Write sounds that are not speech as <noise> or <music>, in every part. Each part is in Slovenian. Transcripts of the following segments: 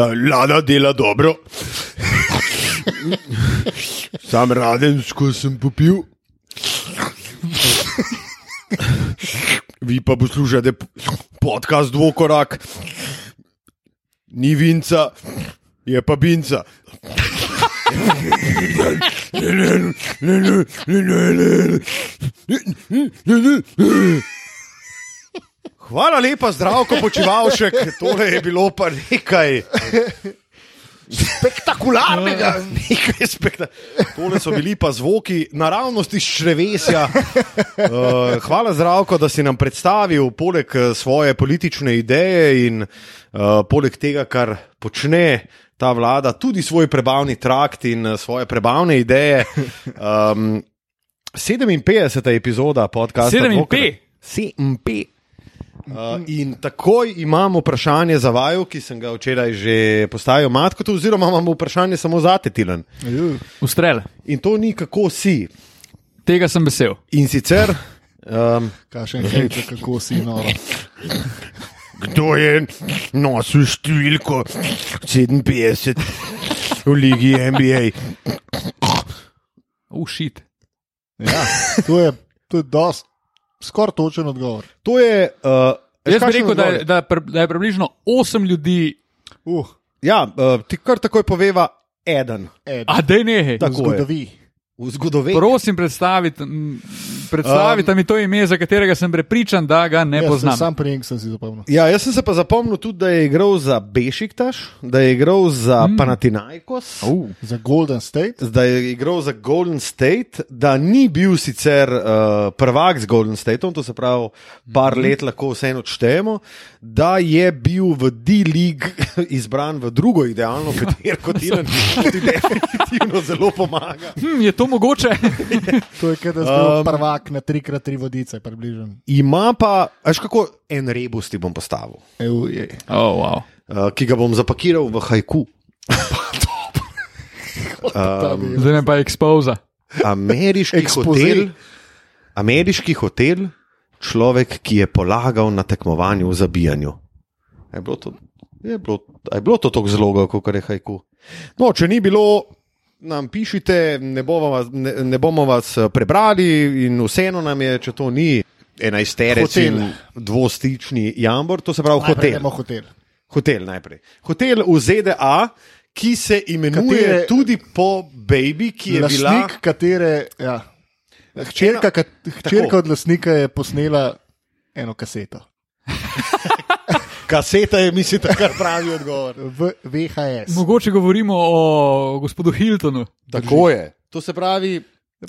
ta lada dela dobro. Sam raden, ko sem popil. Vi pa poslušate podcast Dvokorak, ni vinca, je pa binca. Hvala lepa, zdravko počivalšek, <laughs> tole je bilo pa nekaj. Spektakularnega, <laughs> nekaj spektakularnega. Tole so bili pa zvoki naravnosti iz črevesja. Uh, <laughs> hvala, zdravko, da si nam predstavil, poleg eh, svoje politične ideje in uh, poleg tega, kar počne ta vlada, tudi svoj prebavni trakt in svoje prebavne ideje. Um, 57. epizoda podcasta. 7P. 7P. Uh, in takoj imam vprašanje za vaju, ki sem ga včeraj že postavil Matkotu, oziroma imam vprašanje samo za te, Tilan. Ustrel. In to ni kako si. Tega sem vesel. In sicer, um, Kakšen hejt, kako si noro. kdo je nosil številko 57 v Ligi NBA? Ušit. Ja, to je, to je dost, skoraj točen odgovor. To je. Uh, Jaz bi rekel, da je, da, je, pri- da je približno 8 ljudi, Uh, Ja, uh, ti kar takoj poveva eden eden. a da ne. Tako je. V zgodovini. Prosim, predstavite, predstavite um, mi to ime, za katerega sem prepričan, da ga ne Jaz sem poznam. Sam prijem sem si zapomnil. Ja, jaz sem se pa zapomnil tudi, da je igral za Bešiktaš, da je igral za mm. Panathinaikos. Uh, Za Golden State. da je igral za Golden State, da ni bil sicer uh, prvak z Golden Stateom, to se pravi, par mm -hmm. let lahko vseeno odštejemo, da je bil v D-League <laughs> izbran v drugo idealno peterko, ki <laughs> ti definitivno zelo pomaga. hm, je to mogoče? <laughs> To je kot da si Um, prvak na 3x3 vodice, približno. Ima pa, veš kako en rebus ti bom postavil, Evo. Oh, wow. uh, ki ga bom zapakiral v hajku. Um, <laughs> Zdaj me pa ekspoza. Ameriški hotel, ameriški hotel, človek, ki je polagal na tekmovanju v zabijanju. Je bilo to, je bilo, je bilo to tako zelo, kot je hajku? No, če ni bilo, nam pišite, ne bomo vas, ne, ne bomo vas eh, prebrali, in vseeno nam je, če to ni enajsterec in dvostični jambor, to se pravi hotel. hotel. Hotel najprej. Hotel v ZDA, ki se imenuje Katere- tudi po Baby, ki je bila. Katere. Ja. Hčerka, hčerka od lastnika je posnela eno kaseto. <laughs> Kaseta je, mislim, kar pravi odgovor. V VHS. Mogoče govorimo o gospodu Hiltonu. Tako je. To se pravi,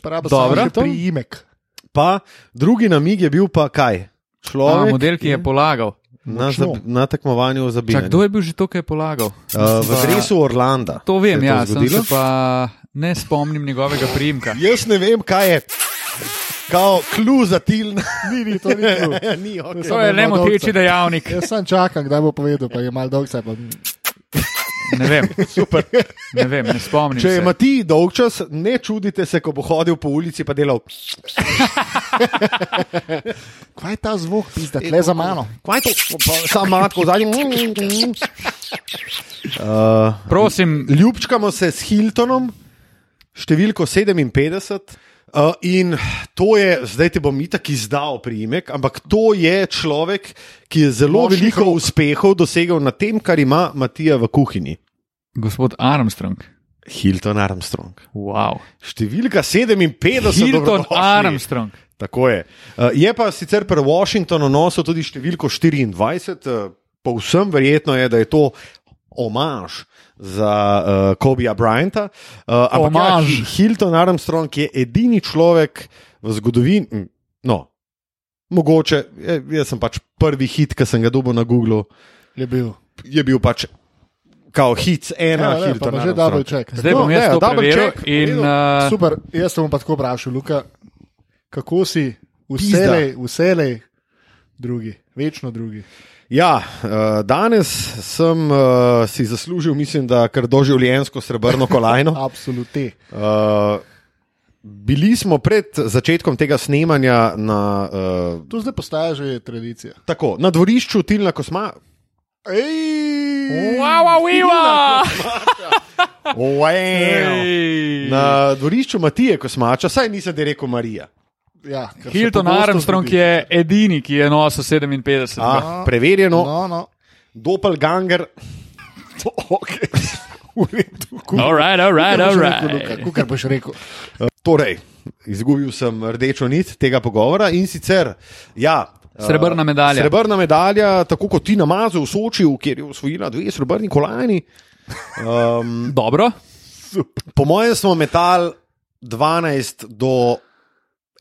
Dobro, Dobro. priimek. pa drugi namig je bil pa kaj? A, Človek model, ki je polagal. na, zab, na tekmovanju za bijanje. kdo je bil že to, ki je polagal? Uh, v dresu Orlanda. To vem, se je ja, sem se pa ne spomnim njegovega priimka. Jaz ne vem, kaj je. Kao klu za tiln. Ni, ni, to ni bil. <laughs> ni, okay. To je le moteči dejavnik. Jaz sem čakal, kdaj bo povedal, pa je mal dolg se. Pa... Ne vem, <laughs> Super. ne, vem, ne spomnim Če se. ima ti dolg čas, ne čudite se, ko bo hodil po ulici pa delal. <laughs> Kaj je ta zvok, pizda, tle za mano? Kaj je to? Pa Sam matko zadnji. Uh, Prosim, ljubčkamo se s Hiltonom, številko 57. Uh, in to je, zdaj ti bom itak izdal priimek, ampak to je človek, ki je zelo Močnih veliko rok. uspehov dosegel na tem, kar ima Matija v kuhinji. gospod Armstrong. Hilton Armstrong. Wow. Številka 57, Hilton. Armstrong. Tako je. Uh, je pa sicer pri Washingtonu nosil tudi številko 24, uh, povsem verjetno je, da je to omaž za uh, Kobija Bryanta. Uh, ampak ja, Hilton Armstrong je edini človek v zgodovini. No, mogoče, jaz sem pač prvi hit, ki sem ga dobil na Googlu, Je bil. je bil pač. Kao hit ena, Ja, ne, pa Hilton ima že double Armstrong. check. Zdaj bom No, jaz ne, to double preveril. check, In, uh, Super, jaz sem pa tako vprašal, Luka, kako si vselej, vselej drugi, večno drugi. Ja, uh, danes sem uh, si zaslužil, mislim, da kar doživljenjsko srebrno kolajno. <laughs> Absolutno. Uh, bili smo pred začetkom tega snemanja na, uh, To zdaj postaja že tradicija. tako, na dvorišču Tilna Kosma. Ej, Wow, wow, wow. <laughs> Na dvorišču Matije, ko smača, saj nisem rekel Marija. Ja, Hilton Armstrong zgodi. je edini, ki je nosil 57. Ah, preverjeno, No, no. doppelganger. <laughs> Okay. V redu, All right, all right, all Luka, right. kukar boš rekel. Torej, izgubil sem rdečo nit tega pogovora in sicer, ja. Srebrna eh, medalja. Srebrna medalja, tako kot Tina Mazu v Sočiju, kjer je osvojila dve srebrni kolajni. Um, <laughs> Dobro. po mojem smo metal 12 do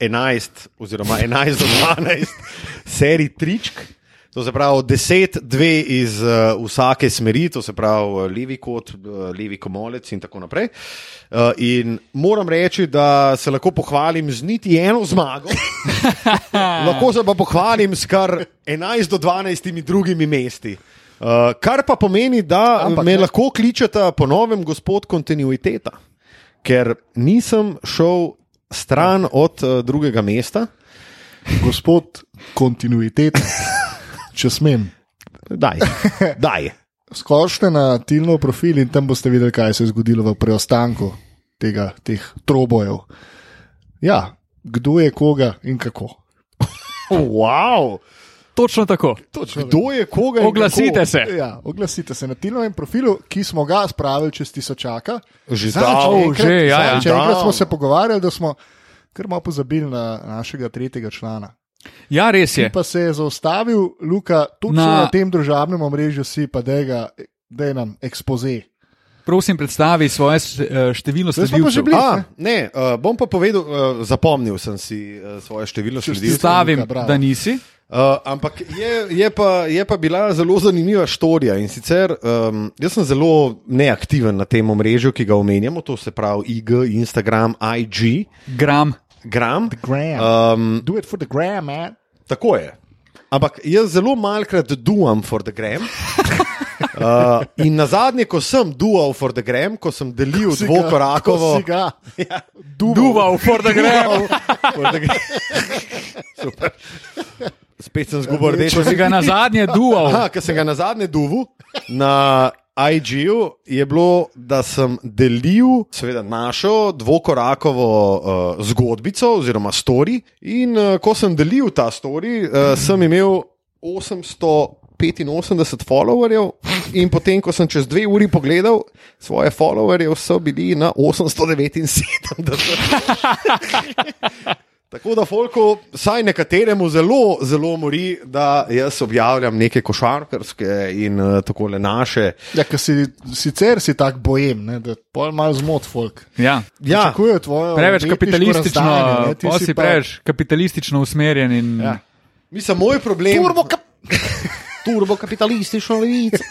11, oziroma 11 do 12 serij tričk. To se pravi 10, 2 iz uh, vsake smeri, to se pravi uh, levi kot, uh, levi komolec in tako naprej. Uh, in moram reči, da se lahko pohvalim z niti eno zmago, <laughs> lahko se pa pohvalim s kar 11 do 12 drugimi mesti. Uh, kar pa pomeni, da Ampak me ne. lahko kličeta po novem gospod kontinuiteta, ker nisem šel stran od uh, drugega mesta. Gospod, kontinuitet, če smem. Daj, daj. Skočite na Tilno profil in tam boste videli, kaj se je zgodilo v preostanku tega, teh trobojev. Ja, kdo je koga in kako. Wow. Točno tako. Točno, Kdo je koga? Oglasite kako? se. Ja, oglasite se na Tilnovem profilu, ki smo ga spravili čez tisočaka. Že zdaj. Že, ja, ja. zadnjič enkrat smo se pogovarjali, da smo kar malo pozabili na našega tretjega člana. Ja, res Ki je. pa se je zaustavil, Luka, točno Na- na, tem družabnem omrežju si pa da je nam ekspoze. Prosim, predstavi svoje eh, število sledilcev. bili. A, ne, uh, bom pa povedal, uh, zapomnil sem si uh, svoje število Če sledilcev. Stavim, Luka, bravo. da nisi. Uh, ampak je, je, pa, je pa bila zelo zanimiva štorija. In sicer um, jaz sem zelo neaktiven na tem omrežju, ki ga omenjamo, to se pravi IG, Instagram, IG, Gram. Gram. Gram. Um, Do it for the gram, man. tako je. Ampak jaz zelo malkrat duam for the gram. Uh, <laughs> in na zadnje, ko sem dual for the gram, ko sem delil dvokorakovo. ga <laughs> Duval, for the gram. For the gram. <laughs> Super. Spet sem zgubil rdečo Če si ga na zadnje duval. Aha, ker sem ga na zadnje duvu na IG-ju, je bilo, da sem delil, seveda, našo dvokorakovo uh, zgodbico oziroma story. In uh, ko sem delil ta story, uh, sem imel 885 followerjev, in potem, ko sem čez dve uri pogledal svoje followerje, so bili na 879. <laughs> Tako da, Folko, saj nekateremu zelo, zelo mori, da jaz objavljam neke košarkarske in uh, tako le naše. Ja, ker si, sicer si tako bojem, ne, da pol malo zmot folk. Ja. Ja, tvojo Preveč kapitalistično, razdajanje, ne, ti si si pa- preveč kapitalistično usmerjen. In... Ja. mislim, moj problem. Turbo kap- <laughs> Turbo kapitalistično levico.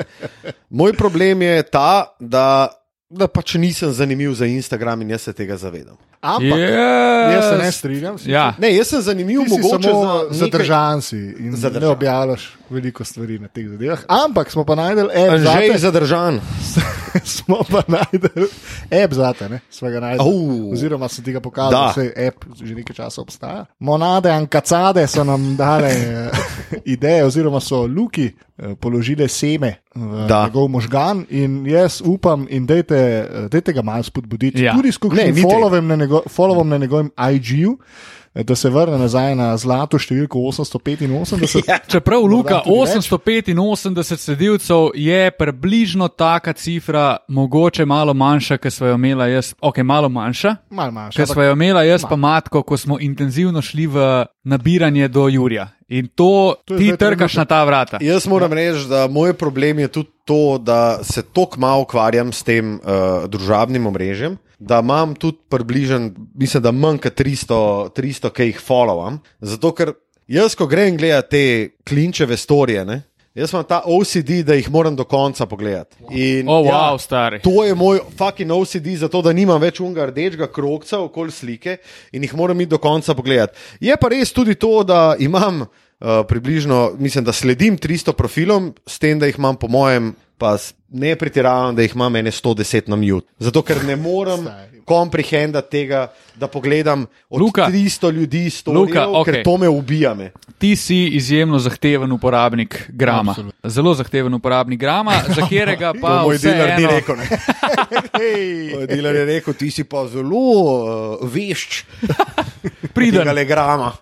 <laughs> moj problem je ta, da, da pač nisem zanimiv za Instagram in jaz se tega zavedam. Ampak, Yes. jaz se ne strinjam. Ja. Ne, jaz sem zanimiv, Ti mogoče samo za zadržan si in Zadržan. ne objavljaš veliko stvari na teh zadevah. Ampak smo pa najdel app Že za je te. zadržan. <laughs> smo pa najdel app za te, ne? Sva ga najdel. Au. Oziroma sem ti ga pokazal, Da. se app že nekaj časa obstaja. Monade Ankacade so nam dale <laughs> eh, ideje, oziroma so Luki eh, položile seme v Da. njegov možgan in jaz upam in dejte, eh, dejte ga malo spodbuditi. Ja. Tudi s Ne, kakšnim ni treba. followem na, njego, followom na njegovem IG-ju. eh, Da se vrne nazaj na zlato številko 885. <laughs> Ja. Čeprav Luka tudi več. 885 sledilcev je približno taka cifra, mogoče malo manjša, ker smo jo imela jaz, ok, malo manjša. Mal manjša. Ker ampak- smo jo imela jaz Ma. pa matko, ko smo intenzivno šli v nabiranje do Jurija. In to, To ti trkaš na ta vrata. Jaz moram reči, da moj problem je tudi to, da se tako malo ukvarjam s tem uh, družabnim omrežjem, da imam tudi približen, mislim, da manj kot 300, 300 ki jih followam. Zato, ker jaz, ko grem gledati te klinčeve storije, ne, jaz imam ta OCD, da jih moram do konca pogledati. In, O, wow, stari. To je moj fucking OCD, zato da nimam več unga rdečega krokca okoli slike in jih moram iti do konca pogledati. Je pa res tudi to, da imam uh, približno, mislim, da sledim 300 profilom, s tem, da jih imam, po mojem, pa ne pretiravam, da jih imam ene 110 na mute. Zato ker ne morem, Stari, komprehendati tega, da pogledam od Luka. 300 ljudi storijo, Luka, okej. ker to me ubija. Me. Ti si izjemno zahteven uporabnik grama. Absolutno. Zelo zahteven uporabnik grama, za <laughs> katerega pa moj dealer ni vseeno- rekel. <laughs> Moj dealer je rekel, ti si pa zelo uh, vešč <laughs> Priden. tega legrama.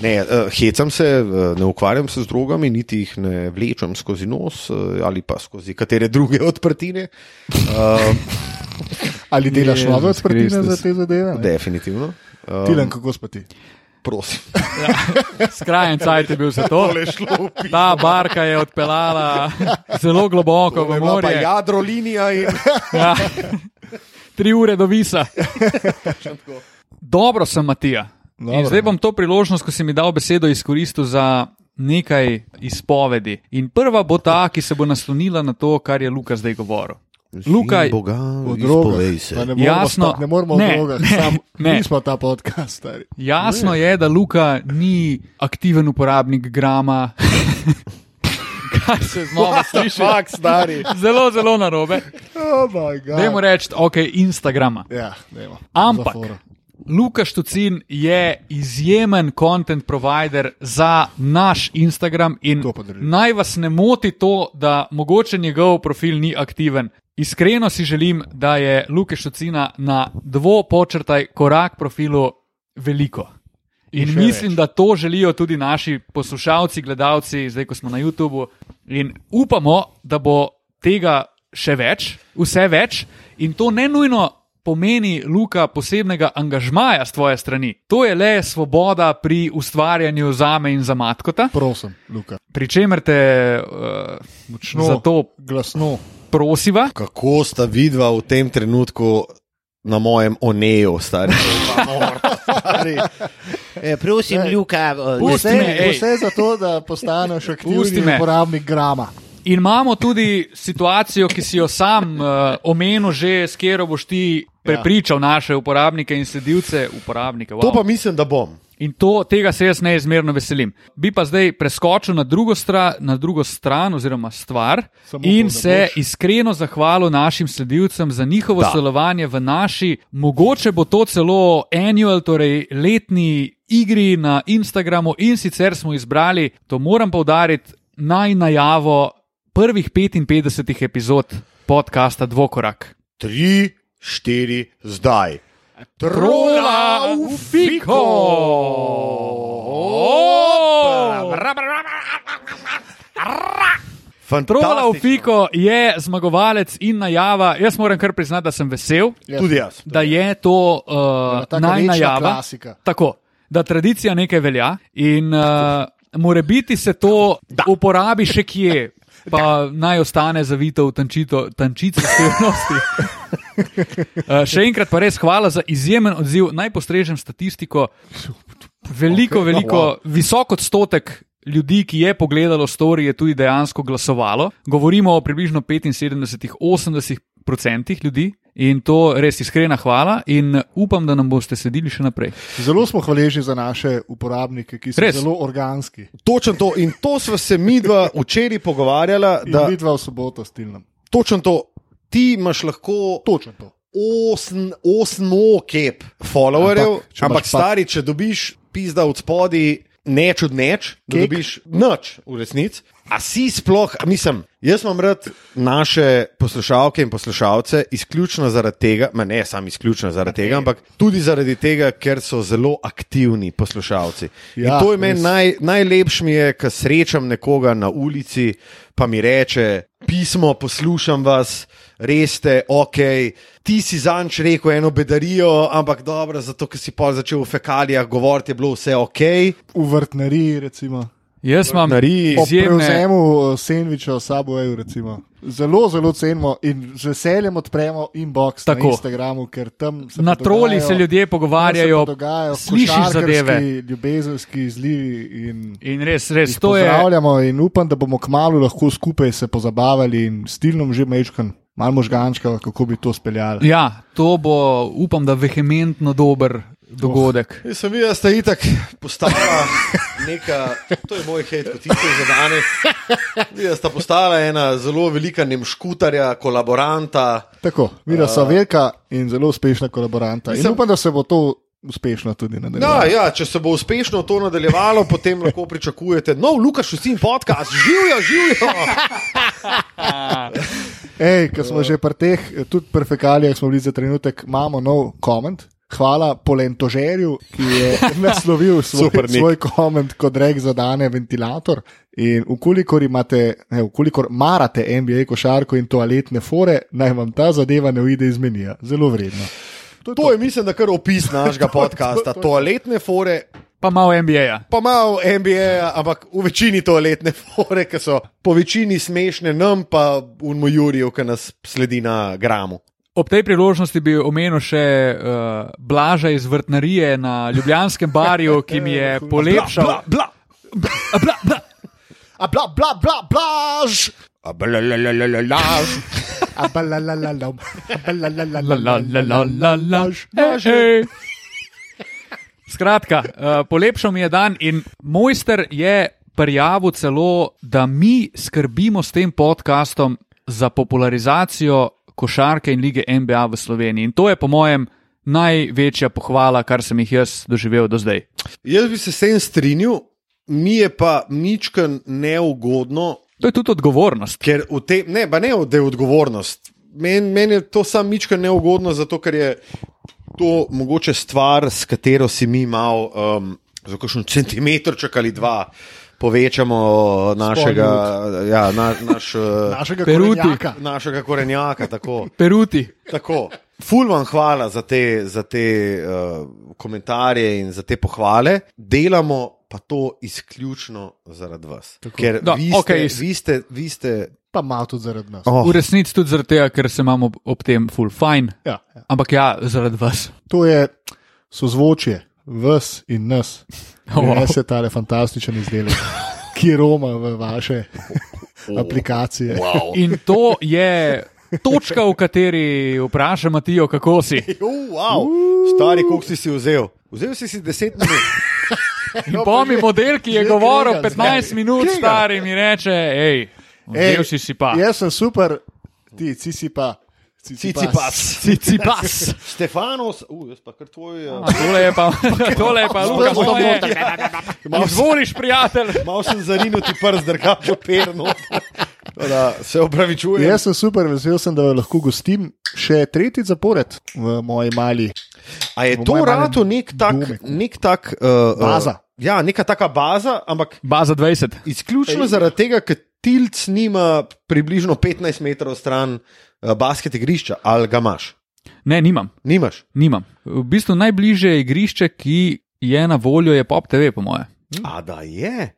Ne, uh, hecam se, uh, ne ukvarjam se z drogami, niti jih ne vlečem skozi nos uh, ali pa skozi katere druge odprtine. Uh, Ali delaš nove odprtine za te zadeve? ne? definitivno. Um, Tilen, kako spati? prosim. <laughs> Skrajen cajt je bil za to. Ta barka je odpeljala zelo globoko v pa morje. jadro linija in <laughs> Ja. Tri ure do visa. Dobro sem, Matija. Dobro. zdaj bom to priložnost, ko si mi dal besedo, izkoristil za nekaj izpovedi. In prva bo ta, ki se bo naslonila na to, kar je Luka zdaj govoril. Luka, Boga, O izpovej drogah. se. Ne moremo, Jasno. ne moremo Ne, o drogah, <laughs> ne, sam ne. nismo ta podcast. Stari. jasno je, da Luka ni aktiven uporabnik grama. <laughs> Kaj se znova sliši? Fak, stari. Zelo, zelo narobe. Oh my God. Dajmo reči, ok, Instagrama. Ja, dajmo. Ampak-. Luka Štucin je izjemen content provider za naš Instagram in naj vas ne moti to, da mogoče njegov profil ni aktiven. Iskreno si želim, da je Luka Štucina na dvopočrtaj korak profilu veliko. In, In mislim, več. da to želijo tudi naši poslušalci, gledalci, zdaj ko smo na YouTubu. In upamo, da bo tega še več, vse več. In to ne nujno pomeni, Luka, posebnega angažmaja z tvoje strani. To je le svoboda pri ustvarjanju za me in za matkota, Prosim, Luka. pri čemer te uh, Močno, zato glasno. prosiva. Kako sta vidva v tem trenutku na mojem oneju, stari? stari. E, prosim. Ljuka, Pusti Vse, me, vse zato, da postaneš aktivni uporabnik grama. In imamo tudi situacijo, ki si jo sam uh, omenil, že s katero boš ti prepričal naše uporabnike in sledilce. Uporabnike, wow. To pa mislim, da bom. In to, tega se jaz neizmerno veselim. Bi pa zdaj preskočil na drugo, stra, na drugo stran, oziroma stvar, Samo in da se boš. iskreno zahvalil našim sledilcem za njihovo Da. sodelovanje v naši, mogoče bo to celo annual, torej letni igri na Instagramu, in sicer smo izbrali, to moram poudariti, naj najavo prvih 55 epizod podcasta Dvokorak. Tri, štiri, zdaj. Trola v fiko! Trola v fiko je zmagovalec in najava. Jaz moram kar priznati, da sem vesel, Tudi jaz. da je to uh, najnajava. klasika. Tako, da tradicija nekaj velja in uh, more biti se to da. uporabi še kje. Pa naj ostane zavito v tančito, tančico skrivnosti. <laughs> Uh, <laughs> še enkrat pa res hvala za izjemen odziv. Naj postrežem statistiko. Veliko, Okay. veliko, Wow. visok odstotek ljudi, ki je pogledalo story, je tudi dejansko glasovalo. Govorimo o približno 75-80% ljudi in to res iskrena hvala in upam, da nam boste sledili še naprej. Zelo smo hvaležni za naše uporabnike, ki so Res. zelo organski. Točno to. In to smo se mi dva včeraj pogovarjala, In da vidva v soboto s Tilnom. točno to. Ti imaš lahko Točno to. osem, osmo kep followerjev, Ampak, če ampak stari, če dobiš pizda od spodaj, neč od neč, da dobiš noč v resnici. A si sploh, mislim, jaz imam rad naše poslušalke in poslušalce izključno zaradi tega, ma ne samo izključno zaradi tega, ampak tudi zaradi tega, ker so zelo aktivni poslušalci. Ja, in to je meni naj, najlepše, mi je, ko srečam nekoga na ulici, pa mi reče: Pismo, poslušam vas, res ste ok. Ti si zanč rekel eno bedarijo, ampak dobro, zato ker si pa začel v fekalijah govoriti, je bilo vse ok. V vrtnariji, recimo. Jaz imam. Po izjemne. prevzemu sendviča v Subwayu, recimo. Zelo, zelo cenimo in z veseljem odpremo inbox Tako. na Instagramu, ker tam se Na troli se ljudje pogovarjajo, se dogajajo slišiš zadeve. Ljubezenski izlivi in In res, res, to je. pozdravljamo in upam, da bomo kmalo lahko skupaj se pozabavali in stilnom že mečkan, malo možgančka, kako bi to speljali. Ja, to bo, upam, da vehementno dober dogodek. Jaz sem videl, da sta itak postala neka, to je moj hit, kot tisto za danes. Videl, da sta postala ena zelo velika nemškutarja, kolaboranta. Tako, videla so velika in zelo uspešna kolaboranta. In Mislim- upam, da se bo to uspešno tudi Ja, nadaljevalo. ja, če se bo uspešno to nadaljevalo, potem lahko pričakujete nov Lukaš Usin podcast, živijo, živijo. <laughs> Ej, ko smo že pri teh, tudi pri fekalijah smo bili za trenutek, imamo nov koment. Hvala Polentožerju, ki je <laughs> naslovil svoj, Super, svoj koment kot rek za dane ventilator. In ukolikor, imate, ne, ukolikor marate NBA košarko in toaletne fore, naj vam ta zadeva ne uide iz menija. Zelo vredno. To je To je, mislim, da kar opis našega <laughs> podcasta. Toaletne fore, Pa malo NBA-ja. pa malo NBA, ampak v večini toaletne fore, ki so po večini smešne nam, pa v Mojurju, ki nas sledi na gramu. Ob tej priložnosti bi omenil še uh, Blaža iz vrtnarije na Ljubljanskem barju, ki mi je polepšal. Bla, bla, A, bla, bla. A bla, bla, bla, blaž! a bla, la, la, la, la, laž. A ba la la la la. A ba la la la La, la la, la, la, la, la. Ej, ej. Skratka, uh, polepšal mi je dan in mojster je prijavil celo, da mi skrbimo s tem podkastom za popularizacijo košarke in lige NBA v Sloveniji. In to je, po mojem, največja pohvala, kar sem jih jaz doživel do zdaj. Jaz bi se s tem strinjal, mi je pa ničkan neugodno, To je tudi odgovornost. ker v tem, ne, pa ne, da je odgovornost. Meni men je to sam ničkan neugodno, zato ker je to mogoče stvar, s katero si mi malo, um, za kakšen centimetrček ali dva. Povečamo našega, ja, na, naš, uh, Našega Peruti. korenjaka. našega korenjaka. Tako, Peruti. tako. Ful vam hvala za te, za te uh, komentarje in za te pohvale. Delamo pa to izključno zaradi vas. Ker Da, vi, ste, okej. vi, ste, vi ste. Pa malo tudi zaradi nas. Oh, V resnici tudi zaradi tega, ker se imamo ob, ob tem full fine. Ja, ja. Ampak ja, zaradi vas. To je sozvočje, vas in nas. <laughs> Wow. Wow. Se tale fantastičen izdelek, <laughs> ki roma v vaše aplikacije. wow. <laughs> In to je točka, v kateri vpraša Matijo, kako si. Uh, wow. Stari, koliko si si vzel? Vzel si si 10 minut. In pa mi model, ki je govoril krega, 15 zdaj. minut, stari mi reče, hej, vzel si si pa. Jaz sem super, ti, ti si pa. Cicipas. Si pas. <laughs> Stefanos, uh, jaz pa kar tvoj. Uh, Tole je pa, <laughs> tole je pa, Luka, moje. dobro. Izvoliš, prijatelj. Mal sem zarinil ti prst, drugače perno. Da, se opravičujem. Jaz sem super, vesel sem, da lahko gostim še tretji zapored v moji mali. A je to rado nek tak, nek tak uh, Baza. Ja, neka taka baza, ampak Baza 20. izključno zaradi tega, ker Tilc nima približno 15 metrov stran uh, basket igrišča, ali ga imaš? Ne, nimam, Nimaš. nimam. V bistvu najbližje igrišče, ki je na voljo, je Pop TV, po moje. A da je.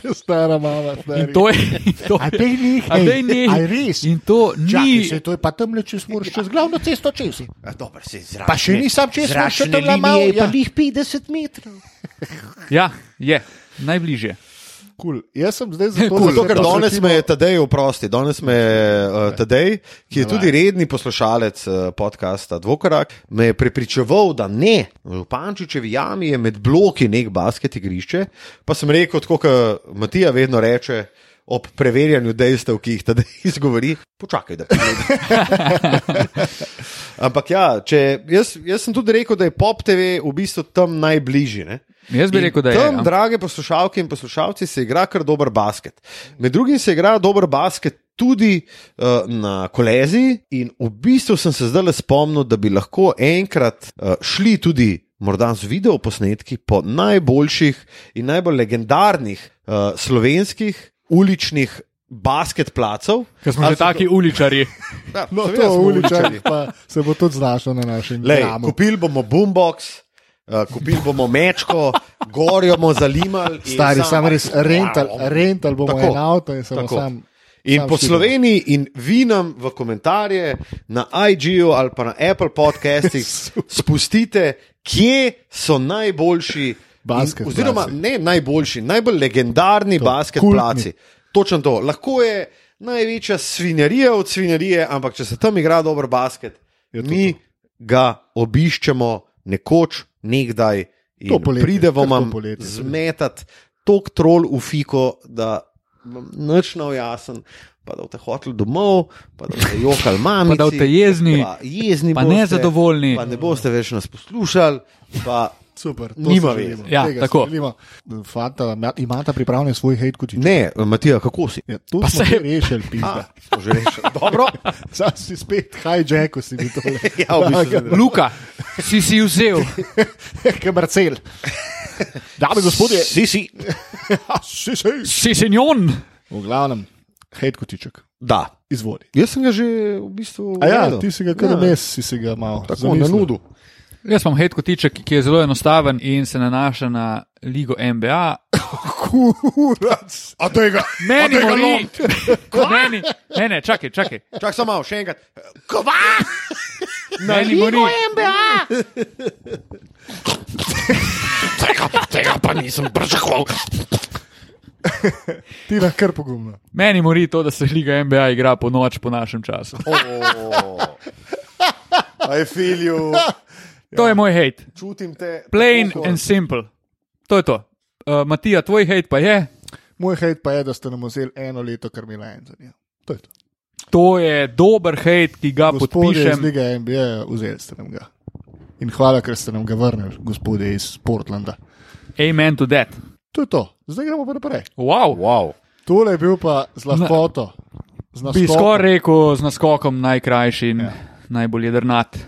<laughs> Stara mama, stari. In to je. in To A je dej nehaj. A dej nehaj. A res? in to ni. se, to je pa tam le, če moraš čez glavno cesto čez. A, dober, se zračne, Pa še nisem čez, še tam linije malo. Ja. njih 50 metrov. Ja, je, najbližje. Cool. Jaz sem zdaj zato, Cool. Zato, ker danes posvetimo- me je Tadej, oprosti, danes me je uh, Tadej, ki je tudi redni poslušalec uh, podcasta Dvokorak, me je prepričeval, da ne, v Pančičevi jami je med bloki nek basket igrišče. Pa sem rekel, kot Matija vedno reče. Ob preverjanju dejstev, ki jih tedaj <laughs> izgovori, počakaj, da pridem. <laughs> Ampak ja, če, jaz, jaz sem tudi rekel, da je Pop TV v bistvu tam najbližji. Ne? Jaz bi In rekel, da je. Tam, ja. drage poslušalke in poslušalci, se igra kar dober basket. Med drugim se igra dober basket tudi uh, na koleziji, in v bistvu sem se zdaj le spomnil, da bi lahko enkrat uh, šli tudi. Morda z videoposnetki po najboljših in najbolj legendarnih uh, slovenskih uličnih basket placov. Ker smo Ali že so taki uličari. <laughs> Ja, No, to smo uličar uličarji. pa se bo tudi znašel na našem gramu. kupili bomo boombox, uh, kupili bomo mečko, gorjo bomo zalimali. Stari, sam- sam res rental, rental bomo Tako, en avto in se bomo tako. sam. In po Sloveniji, in vi nam v komentarje na IG-ju ali pa na Apple podcastih <laughs> spustite, kje so najboljši, Basket in, oziroma placi. ne najboljši, najbolj legendarni to, basket kultni. placi. Točno to. Lahko je največja svinjarija od svinjarije, ampak če se tam igra dober basket, to mi ga obiščemo nekoč, nekdaj, in poletje, pride vam zmetati tok trol v fiko, da vam nič ne jasen. Pa da boste hoteli domov, pa da boste jokali <laughs> mami. Pa da boste jezni, pa, jezni pa boste, nezadovoljni. Pa ne boste več nas poslušali. Pa, Super, to Nima si veze. Ja, Tega si tako. Fanta, ima- imata pripravljen svoj hate kočič. ne, Matija, kako si? Ja, to Pa smo se- že rešili, A, pizda. smo že rešili. <laughs> Dobro. Zdaj si spet hijacko si mi tole. <laughs> Ja, v bistvu Luka, si si vzel. <laughs> Kamarcel. Dame in gospodje, Si, si. ja, si, si. Si senjon. V glavnem, hate kočiček. Da. Izvoli. Jaz sem ga že v bistvu. A ja, ti si ga kar vmes, si se ga malo Tako na nudu. Jaz imam hate kotiček, ki je zelo enostaven in se nanaša na ligo NBA. Kurac. A tega. Meni tega mori. Meni, ne, ne, čakaj, čakaj. Čak samo malo, še enkrat. Kva? Meni mori. Tega, tega pa nisem pričakoval. Ti na kar pogumno. Meni mori to, da se liga NBA igra po noč po našem času. I feel you. To je moj hate. Čutim te. Plain tako and simple. To je to. Uh, Matija, tvoj hate pa je. Moj hate pa je, da ste nam vzeli eno leto Karmela Antonija. To je to. To je dober hate, ki ga Gospodje iz podpišem. Liga NBA, vzeli ste nam ga. In hvala, ker ste nam ga vrnili, gospodje iz Portlanda. Amen to that. To je to, zdaj gremo pa naprej. Wow. Wow. Tole je bil pa z lahkoto. Z Bi naskokom, skoraj rekel z naskokom najkrajši in ja. najbolj jedrnat.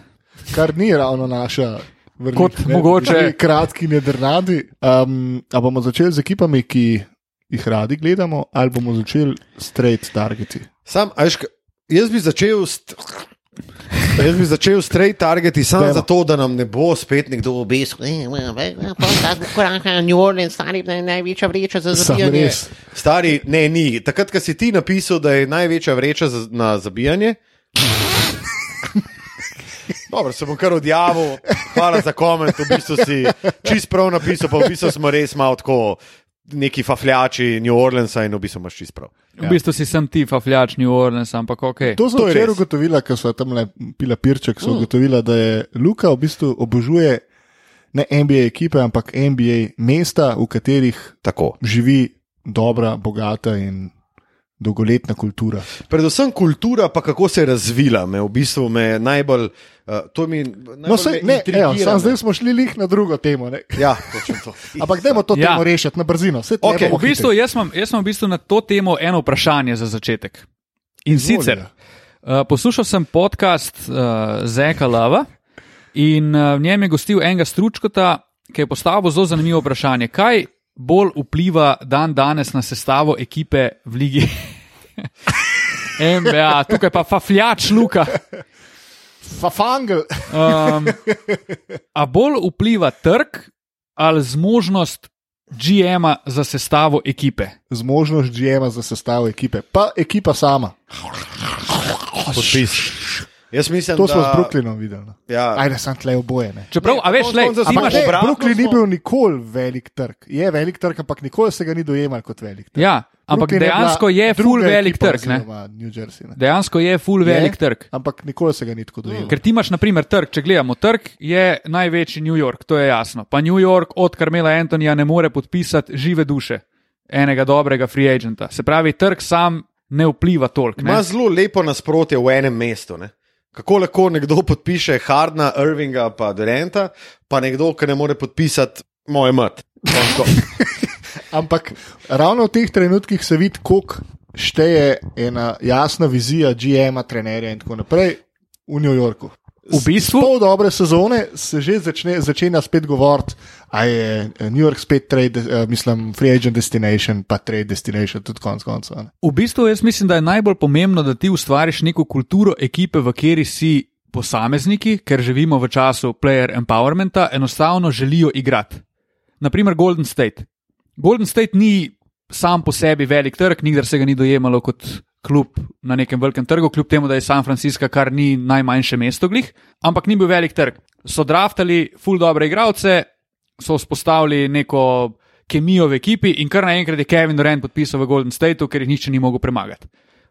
Kar ni ravno naša. Vrnik, Kot mogoče- Ti Kratki nedrnadi. Um, a bomo začeli z ekipami, ki jih radi gledamo, ali bomo začeli straight targeti? Sam, a veš, k- jaz bi začel. St... Jaz bi začel straight targeti samo Dajmo. zato, da nam ne bo spet nekdo obesil. New Orleans, stari naj- največja vreča za zabijanje. Stari, ne, ni. Takrat, ko si ti napisal, da je največja vreča za, na zabijanje. Dobro, se bom kar odjavil, hvala za koment. V bistvu si čist prav napisal, pa v bistvu smo res malo tako neki fafljači New Orleansa in v bistvu imaš čist prav. V bistvu si sem ti, fafljač New Orleans, ampak ok. To sem včeraj ugotovila, ker so tam le pila pirček, so ugotovila, da je Luka v bistvu obožuje ne NBA ekipe, ampak NBA mesta, v katerih Tako. živi dobra, bogata in dolgoletna kultura. Predvsem kultura, pa kako se je razvila, me v bistvu me najbolj. Uh, to mi najbolj No, sej, ne, evo, sam zdaj smo šli lih na drugo temo. Ne? Ja, točno to. <laughs> Ampak dajmo to Ja. temo rešiti na brzino. Bomo V bistvu, jaz, imam, jaz imam v bistvu na to temo eno vprašanje za začetek. In Izvoli, sicer, uh, poslušal sem podcast uh, Zeka Lava in uh, v njem je gostil enega stručkota, ki je postavil zelo zanimivo vprašanje. Kaj bolj vpliva dan danes na sestavo ekipe v ligi? <laughs> MBA, tukaj pa fafljač Luka. Fafangel. Um, a bolj vpliva trg ali zmožnost GM-a za sestavo ekipe? Zmožnost GM-a za sestavo ekipe, pa ekipa sama. Podpis. Jaz mislim, To da smo z Brooklynom videli. no. Ja. Ajde, sem tle oboje. Ne. Čeprav, Ne, a veš, ti smo imaš, Ne, Brooklyn ni smo- bil nikoli velik trg. Je velik trg, ampak nikoli se ga ni dojemal kot velik trg. ja, ampak Brooklyn dejansko bila je full velik trg. Jersey. Ne. Dejansko je full velik Je, trg. Ampak nikoli se ga ni tako dojemal. Ker ti imaš, na primer, trg, če gledamo, trg je največji New York, to je jasno. Pa New York od Carmela Antonija ne more podpisati žive duše enega dobrega free agenta. Se pravi, trg sam ne vpliva toliko. ne. Ima zelo lepo nasprotje v enem mestu. Ne? Kako lahko nekdo podpiše Hardna, Irvinga, pa Durenta, pa nekdo, ki ne more podpisati moje mat. Končko. <laughs> Ampak ravno v teh trenutkih se vidi, koliko šteje ena jasna vizija GM-a, trenerja in tako naprej v New Yorku. V bistvu- pol dobre sezone se že začne, začenja spet govoriti, da je eh, New York spet trade, uh, mislim, free agent destination, pa trade destination, tudi konec koncev. V bistvu jaz mislim, da je najbolj pomembno, da ti ustvariš neko kulturo ekipe, v kateri si posamezniki, ker živimo v času player empowermenta, enostavno želijo igrati. Naprimer, Golden State. Golden State ni sam po sebi velik trg, nikdar se ga ni dojemalo kot klub na nekem velikem trgu, kljub temu, da je San Francisco kar ni najmanjše mesto glih, ampak ni bil velik trg. So draftali full dobre igralce, so vzpostavili neko kemijo v ekipi in kar naenkrat je Kevin Durant podpisal v Golden Stateu, ker jih nihče ni mogel premagati.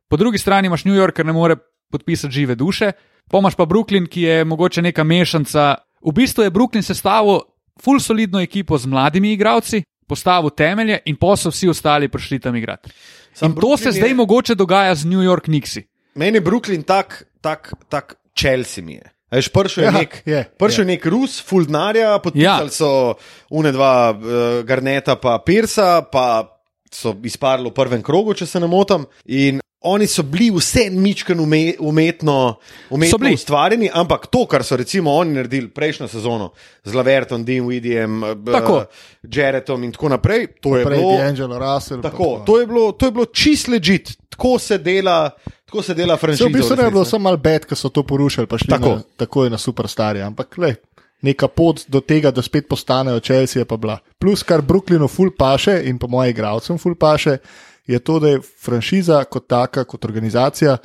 Po drugi strani imaš New York, ker ne more podpisati žive duše, pomaž pa Brooklyn, ki je mogoče neka mešanica V bistvu je Brooklyn sestavil full solidno ekipo z mladimi igralci, postavil temelje in pa so vsi ostali prišli tam igrati. Sam In to se Brooklyn zdaj je- mogoče dogaja z New York Knicksi. Meni je Brooklyn tak, tak, tak Chelsea mi je. Veš, pršel je, Ja, nek, je, pršel je nek Rus, Fuldnarja, podpisali Ja. so une dva uh, Garneta pa Pirsa, pa so izparili v prvem krogu, če se ne motim. In oni so bili vse ničken ume, umetno, umetno ustvarjeni, ampak to, kar so recimo oni naredili prejšnjo sezono z Lavertom, Dinwiddiem, Tako. Jaredom in tako naprej, to je Prej bilo. D'Angelo Russell. Tako, to je bilo, to je bilo čist ležit, tako se dela, tako se dela Se franšiza. v bistvu je bilo samo malo bed, ko so to porušili, pa šli Tako. tako. Na, takoj na superstarje. Ampak le, neka pot do tega, da spet postanejo Chelsea, je pa bila. Plus, kar Brooklynu ful paše in po mojih igralcem ful paše, je to, da je franšiza kot taka, kot organizacija,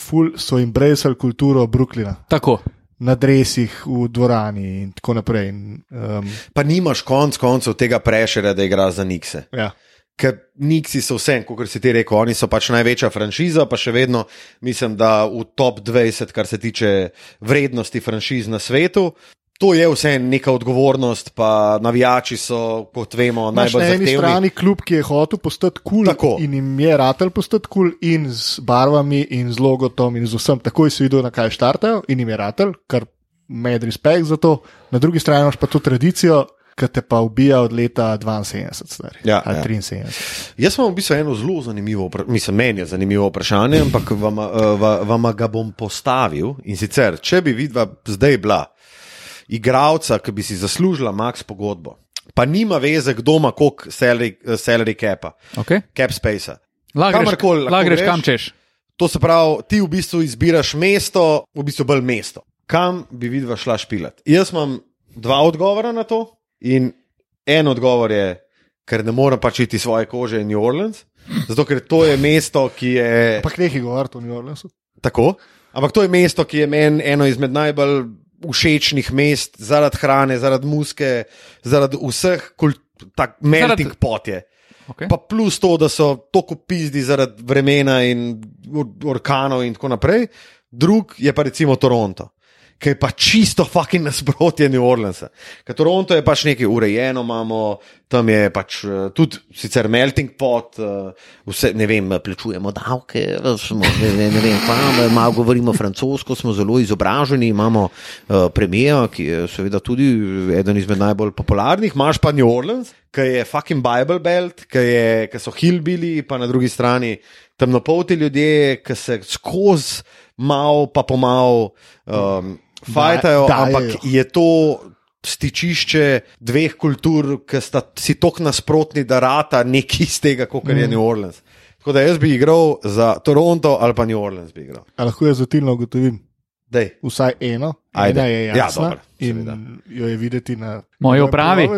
ful so embracali kulturo Brooklyna. Tako. Na dresih, v dvorani in tako naprej. In, um, Pa nimaš konc koncev tega prešera, da igra za Nikse. ja. Ker Niksi so vse, kot si ti rekel, oni so pač največja franšiza, pa še vedno mislim, da v top 20, kar se tiče vrednosti franšiz na svetu. To je vse neka odgovornost, pa navijači so, kot vemo, Imaš najbolj na eni zahtevni. strani klub, ki je hotel postati kul cool in jim je ratelj postati kul cool in z barvami in z logotom in z vsem. Takoj si videl, na kaj štartajo in jim je ratelj, kar med respekt za to. Na drugi strani imaš pa to tradicijo, ki te pa ubija od leta 72, stari. Ja, ali ja. 73. Jaz imam v bistvu eno zelo zanimivo, mislim, meni je zanimivo vprašanje, ampak vam, vam ga bom postavil. In sicer, če bi vidva zdaj bila igralca, ki bi si zaslužila max pogodbo, pa nima veze, kdo ima koliko salary, eh, salary capa, Okay. cap space. Lahko greš, Kamorkoli lahko lahko greš greš. kam češ. To se pravi, ti v bistvu izbiraš mesto, v bistvu bolj mesto. Kam bi vidva šla špilat? Jaz imam dva odgovora na to. In en odgovor je, ker ne morem pač iti svoje kože in New Orleans, zato ker to je mesto, ki je Ampak nekaj govoriti o New Orleansu. tako. Ampak to je mesto, ki je meni eno izmed najbolj všečnih mest zaradi hrane, zaradi muske, zaradi vseh kult, tak, melting Zaradi- pot je. Okay. Pa plus to, da so tako pizdi zaradi vremena in or- orkanov in tako naprej. Drug je pa recimo Toronto. Ki je pa čisto fucking nasprotje New Orleansa. Ker Toronto je pač nekaj urejeno, imamo tam je pač eh, tudi sicer melting pot, eh, vse ne vem, plačujemo davke, smo, ne, ne, ne vem, pa malo govorimo francosko, smo zelo izobraženi, imamo uh, premijer, ki je seveda tudi eden izmed najbolj popularnih, imaš pa New Orleans, ki je fucking Bible Belt, ki, je, ki so hillbili, pa na drugi strani temnopolti ljudje, ki se skozi mal, pa pomal um, fajtajo, dajejo. ampak je to stičišče dveh kultur, ki sta si tako nasprotni, da rata nekaj iz tega, kot je New Orleans. Tako da jaz bi igral za Toronto ali pa New Orleans bi igral. A lahko jaz zatilno ugotovim Dej. vsaj eno, Ajde. ena je Ja, jasna dobro, in seveda. jo je videti na Moji mojem opravi.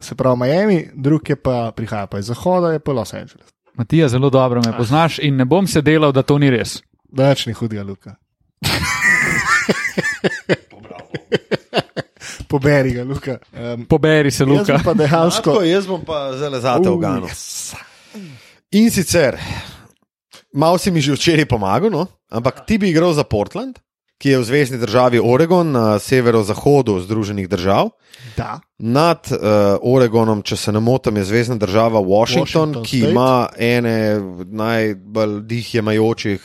Se pravi Miami, drug je pa prihaja pa iz zahoda, je pa Los Angeles. Matija, zelo dobro Ah. me poznaš in ne bom se delal, da to ni res. Več ni hudega, Luka. <laughs> <laughs> Poberi ga, Luka. Um, Poberi se, jaz Luka. bi pa dejansko. Tako, jaz bom pa zelo zate v Ganu. yes. In sicer, malo si mi že včeraj pomagal, no? ampak ti bi igral za Portland, ki je v zvezdni državi Oregon na severozahodu Združenih držav. Da, Nad uh, Oregonom, če se ne motim, je zvezdna država Washington, Washington ki State. ima ene najbolj dihjemajočih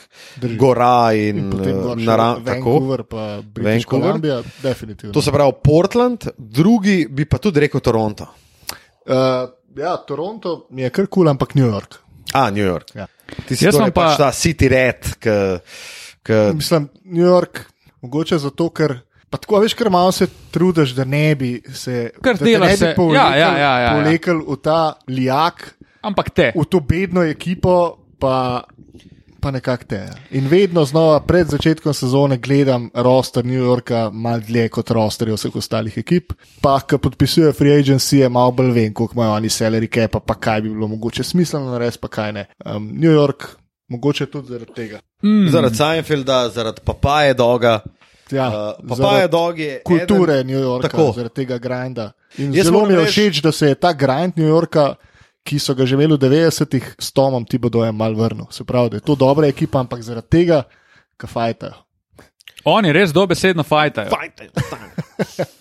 gora in, in še naravnih. Vancouver, pa British Vancouver. Columbia, definitivno. To se pravi Portland, drugi bi pa tudi rekel Toronto. Uh, ja, Toronto mi je kar kul, cool, ampak New York. A, New York. Ja. Ti si torej imam pa- pač ta City Red, ki. Mislim, New York, mogoče zato, ker. Pa tako, veš, ker malo se trudiš, da ne bi se. Kar da ne bi se- povlekel, ja, ja, ja, ja, ja. povlekel v ta lijak, Ampak te. v to bedno ekipo, pa, pa nekako te. In vedno znova pred začetkom sezone gledam roster New Yorka malo dlje kot rosterje vseh ostalih ekip. Pa, ko podpisujejo free agency, je malo bolj vem, koliko imajo oni salary cap, pa kaj bi bilo mogoče smiselno narediti, pa kaj ne. Um, New York, mogoče tudi zaradi tega. Mm. Zaradi Seinfelda, zaradi papaje doga. Ja, Uh, papaje dog je. kulture eden- New Yorka, Tako. zaradi tega grinda. In Jaz zelo mi je všeč, da se je ta grind New Yorka, ki so ga že imeli v 90-ih, s Tomom Tibodojem mal vrnil. Se pravi, da je to dobra ekipa, ampak zaradi tega, kaj fajtajo. Oni res dobesedno fajtajo. Fajte, fajte. <laughs>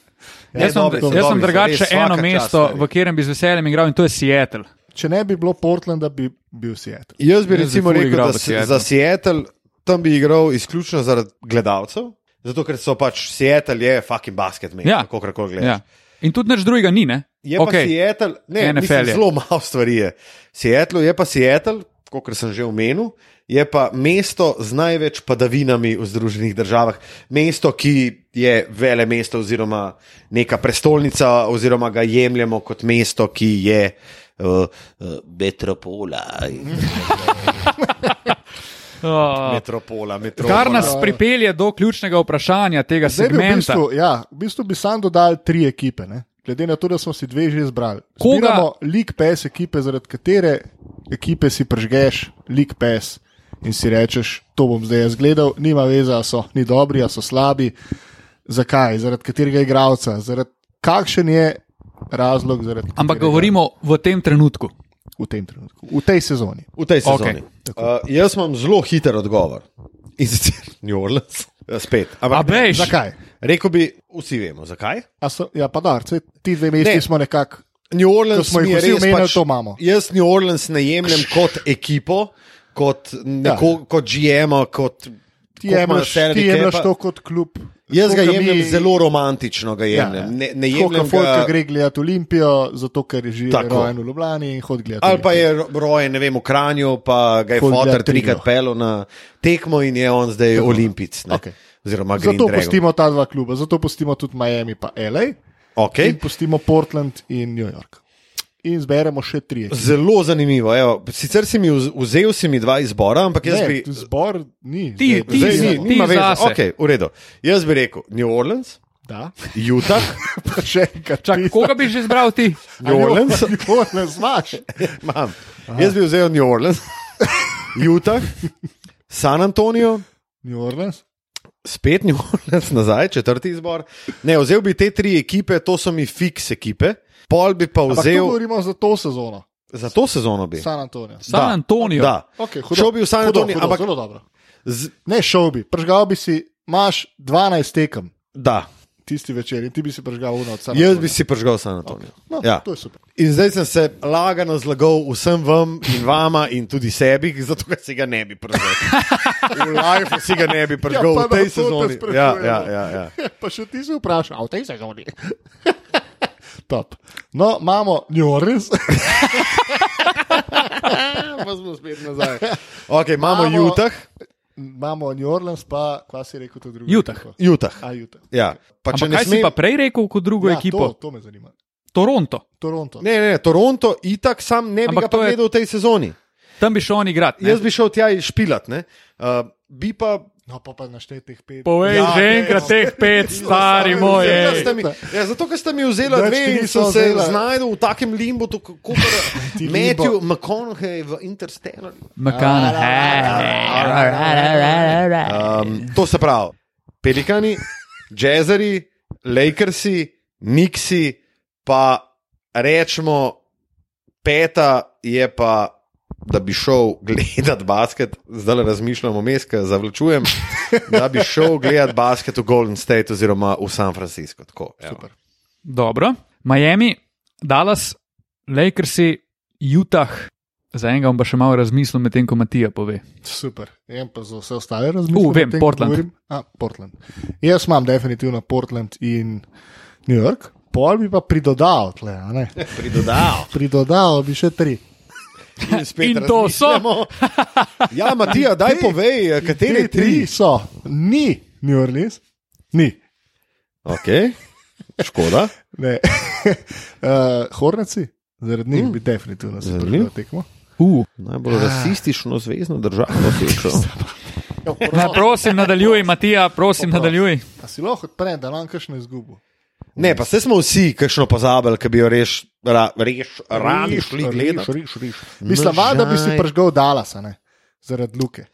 Jaz sem, dobri so, jaz sem drugače eno mesto, stari. v katerem bi z veseljem igral, in to je Seattle. Če ne bi bilo Portlanda, bi bil Seattle. Jaz bi Jaz recimo ful rekel, da v si, Seattlu. za Seattle tam bi igral izključno zaradi gledalcev, zato ker so pač Seattle je fucking basket, meni, Ja. kako koli gledaš. Ja. In tudi nič drugega ni, ne? Je pa Okej. Seattle, ne, mislim, je. zelo malo stvari je. Seattle je pa Seattle, kot sem že omenil, je pa mesto z največ padavinami v Združenih državah, mesto, ki je vele mesto oziroma neka prestolnica, oziroma ga jemljemo kot mesto, ki je uh, uh, metropola. <laughs> Oh. Metropola, metropola. Kar nas pripelje do ključnega vprašanja tega Zdaj bi v segmenta. bistvu, ja, v bistvu bi sam dodal tri ekipe. Ne? Glede na to, da smo si dve že izbrali. Koga- Zbiramo League Pass ekipe, zaradi katere ekipe si prežgeš League Pass in si rečeš, to bom zdaj jaz gledal, nima veze, a so ni dobri, a so slabi. Zakaj? Zaradi katerega igralca, zaradi kakšen je razlog, zaradi Ampak katerega- govorimo v tem trenutku. v tem trenutku, v tej sezoni. V tej sezoni. Okay. Uh, jaz imam zelo hiter odgovor. In sicer <laughs> New Orleans. Ja, Spet. Ampak, ne, Zakaj? rekel bi, vsi vemo, zakaj. A So, ja, pa da, ti dve mesti Ne. smo nekako. New Orleans smo jih vsi res omenjali, pač, to imamo. Jaz New Orleans ne jemljem kot ekipo, kot, neko, ja. kot GM, kot. Ti kot jemliš, ti jemliš to kot klub. Jaz ga Tako, jemljem mi- zelo romantično, ga Ja, jemljem. Ne, ne Tako jemljem kot folk, ki gre gledati Olimpijo, zato ker je že Tako. rojen v Ljubljani in hodi gledati. Ali pa je ro- rojen, ne vem, v Kranju, pa ga je gleda trikrat pelil na tekmo in je on zdaj olimpic. ne. Okej. Oziroma, Green Zato Dragon. pustimo ta dva kluba, zato pustimo tudi Miami pa LA Okay. in pustimo Portland in New York. In zberemo še tri. ekipe. Zelo zanimivo. Evo, sicer si mi vz- vzel si mi dva izbora, ampak jaz Ne, bi. Zbor ni. Ti- zdaj- ti Zdaj, zdaj- ni, ti zase. Okay, v redu. Jaz bi rekel New Orleans, Da, Utah, <laughs> pa še enkrat. Čak, ti- koga bi že izbral ti? New Orleans. New Orleans, imaš. <laughs> Imam. Jaz bi vzel New Orleans, <laughs> Utah, San Antonijo, New Orleans. spet New Orleans nazaj, četrti izbor. Ne, vzel bi te tri ekipe, to so mi fiks ekipe. Pol bi pa Ampak vzel govorimo za to sezono. za to sezono. Bi. San Antonijo. San Da, Antonijo. Da. Okay, hudo, Šel bi v San Antonijo, ampak- Zelo dobro. Z, Ne, šel bi, pržgal bi si, imaš 12 tekem da. tisti večer in ti bi si pržgal uno od San Jaz bi si prižgal San Antonijo. No, Ja. To je super. In zdaj sem se lagano zlagal vsem vam in vama in tudi sebi, zato ker si ga ne bi prižgal. <laughs> V life si ga ne bi prižgal Ja, v tej sezoni. Ja, sprašujemo. ja, ja, ja. <laughs> Pa še ti si vprašal, v tej sezoni. Top. No, imamo New Orleans, <laughs> Pa smo spet nazaj. Okay, imamo Imamo- Utah. imamo New Orleans, pa kva si rekel to drugo? Utah. Utah. A, Utah. Ja. Pa Ampak ne kaj si smem. pa prej rekel kot drugo Ja, ekipo? To, to me zanima. Toronto. Toronto. Ne, ne, Toronto, itak sam ne bi Ampak ga to je- v tej sezoni. Tam bi šel on igrati. ne? Jaz bi šel tja špilat, ne. Uh, bi pa. No, pa pa naštetih pet. Povej Ja, že enkrat no. teh pet, stari moj. Ja, zato, ker ste mi vzeli dve ti in niso sem se znašel v takem limbu, kot Ti Matthew limbo. McConaughey v Interstellar. McConaughey. Um, to se pravi, pelikani, jazzeri, lakersi, niksi, pa rečemo, peta je pa. Da bi šel gledati basket, zdaj le razmišljam o mestu, zavlačujem, da bi šel gledati basket v Golden State oziroma v San Francisco. Tako, evo. Super. Dobro. Miami, Dallas, Lakersi, Utah. Za enega bom pa še malo razmislil, medtem ko Matija pove. Super. En pa za vse ostale razmišljam. U, vem, ko Portland. A, Portland. Jaz imam definitivno Portland in New York. Pol bi pa pridodal, tle, a ne? <laughs> Pridodal. pridodal bi še tri. In, In to so. Ja, Matija, daj Te- povej, kateri Te tri tri. so, ni New Orleans, ni. Okay. Škoda. Ne. <laughs> uh, Hornici, zaradi njih bi definitivno se Zanimivo. pridal tekmo. Uh. Najbolj rasistično zvezdno državo si šel. Ne, <laughs> prosim, nadaljuj, Matija, prosim, nadaljuj. A si lahko odprem, da nam kakšno izgubo. Ne, pa se smo vsi kakšno pozabili, ki bi jo reš, ra, reš, radi šli gledati. riš, riš. Mislim, No, da bi si žaj. prižgal Dallas, ne? zaradi luke.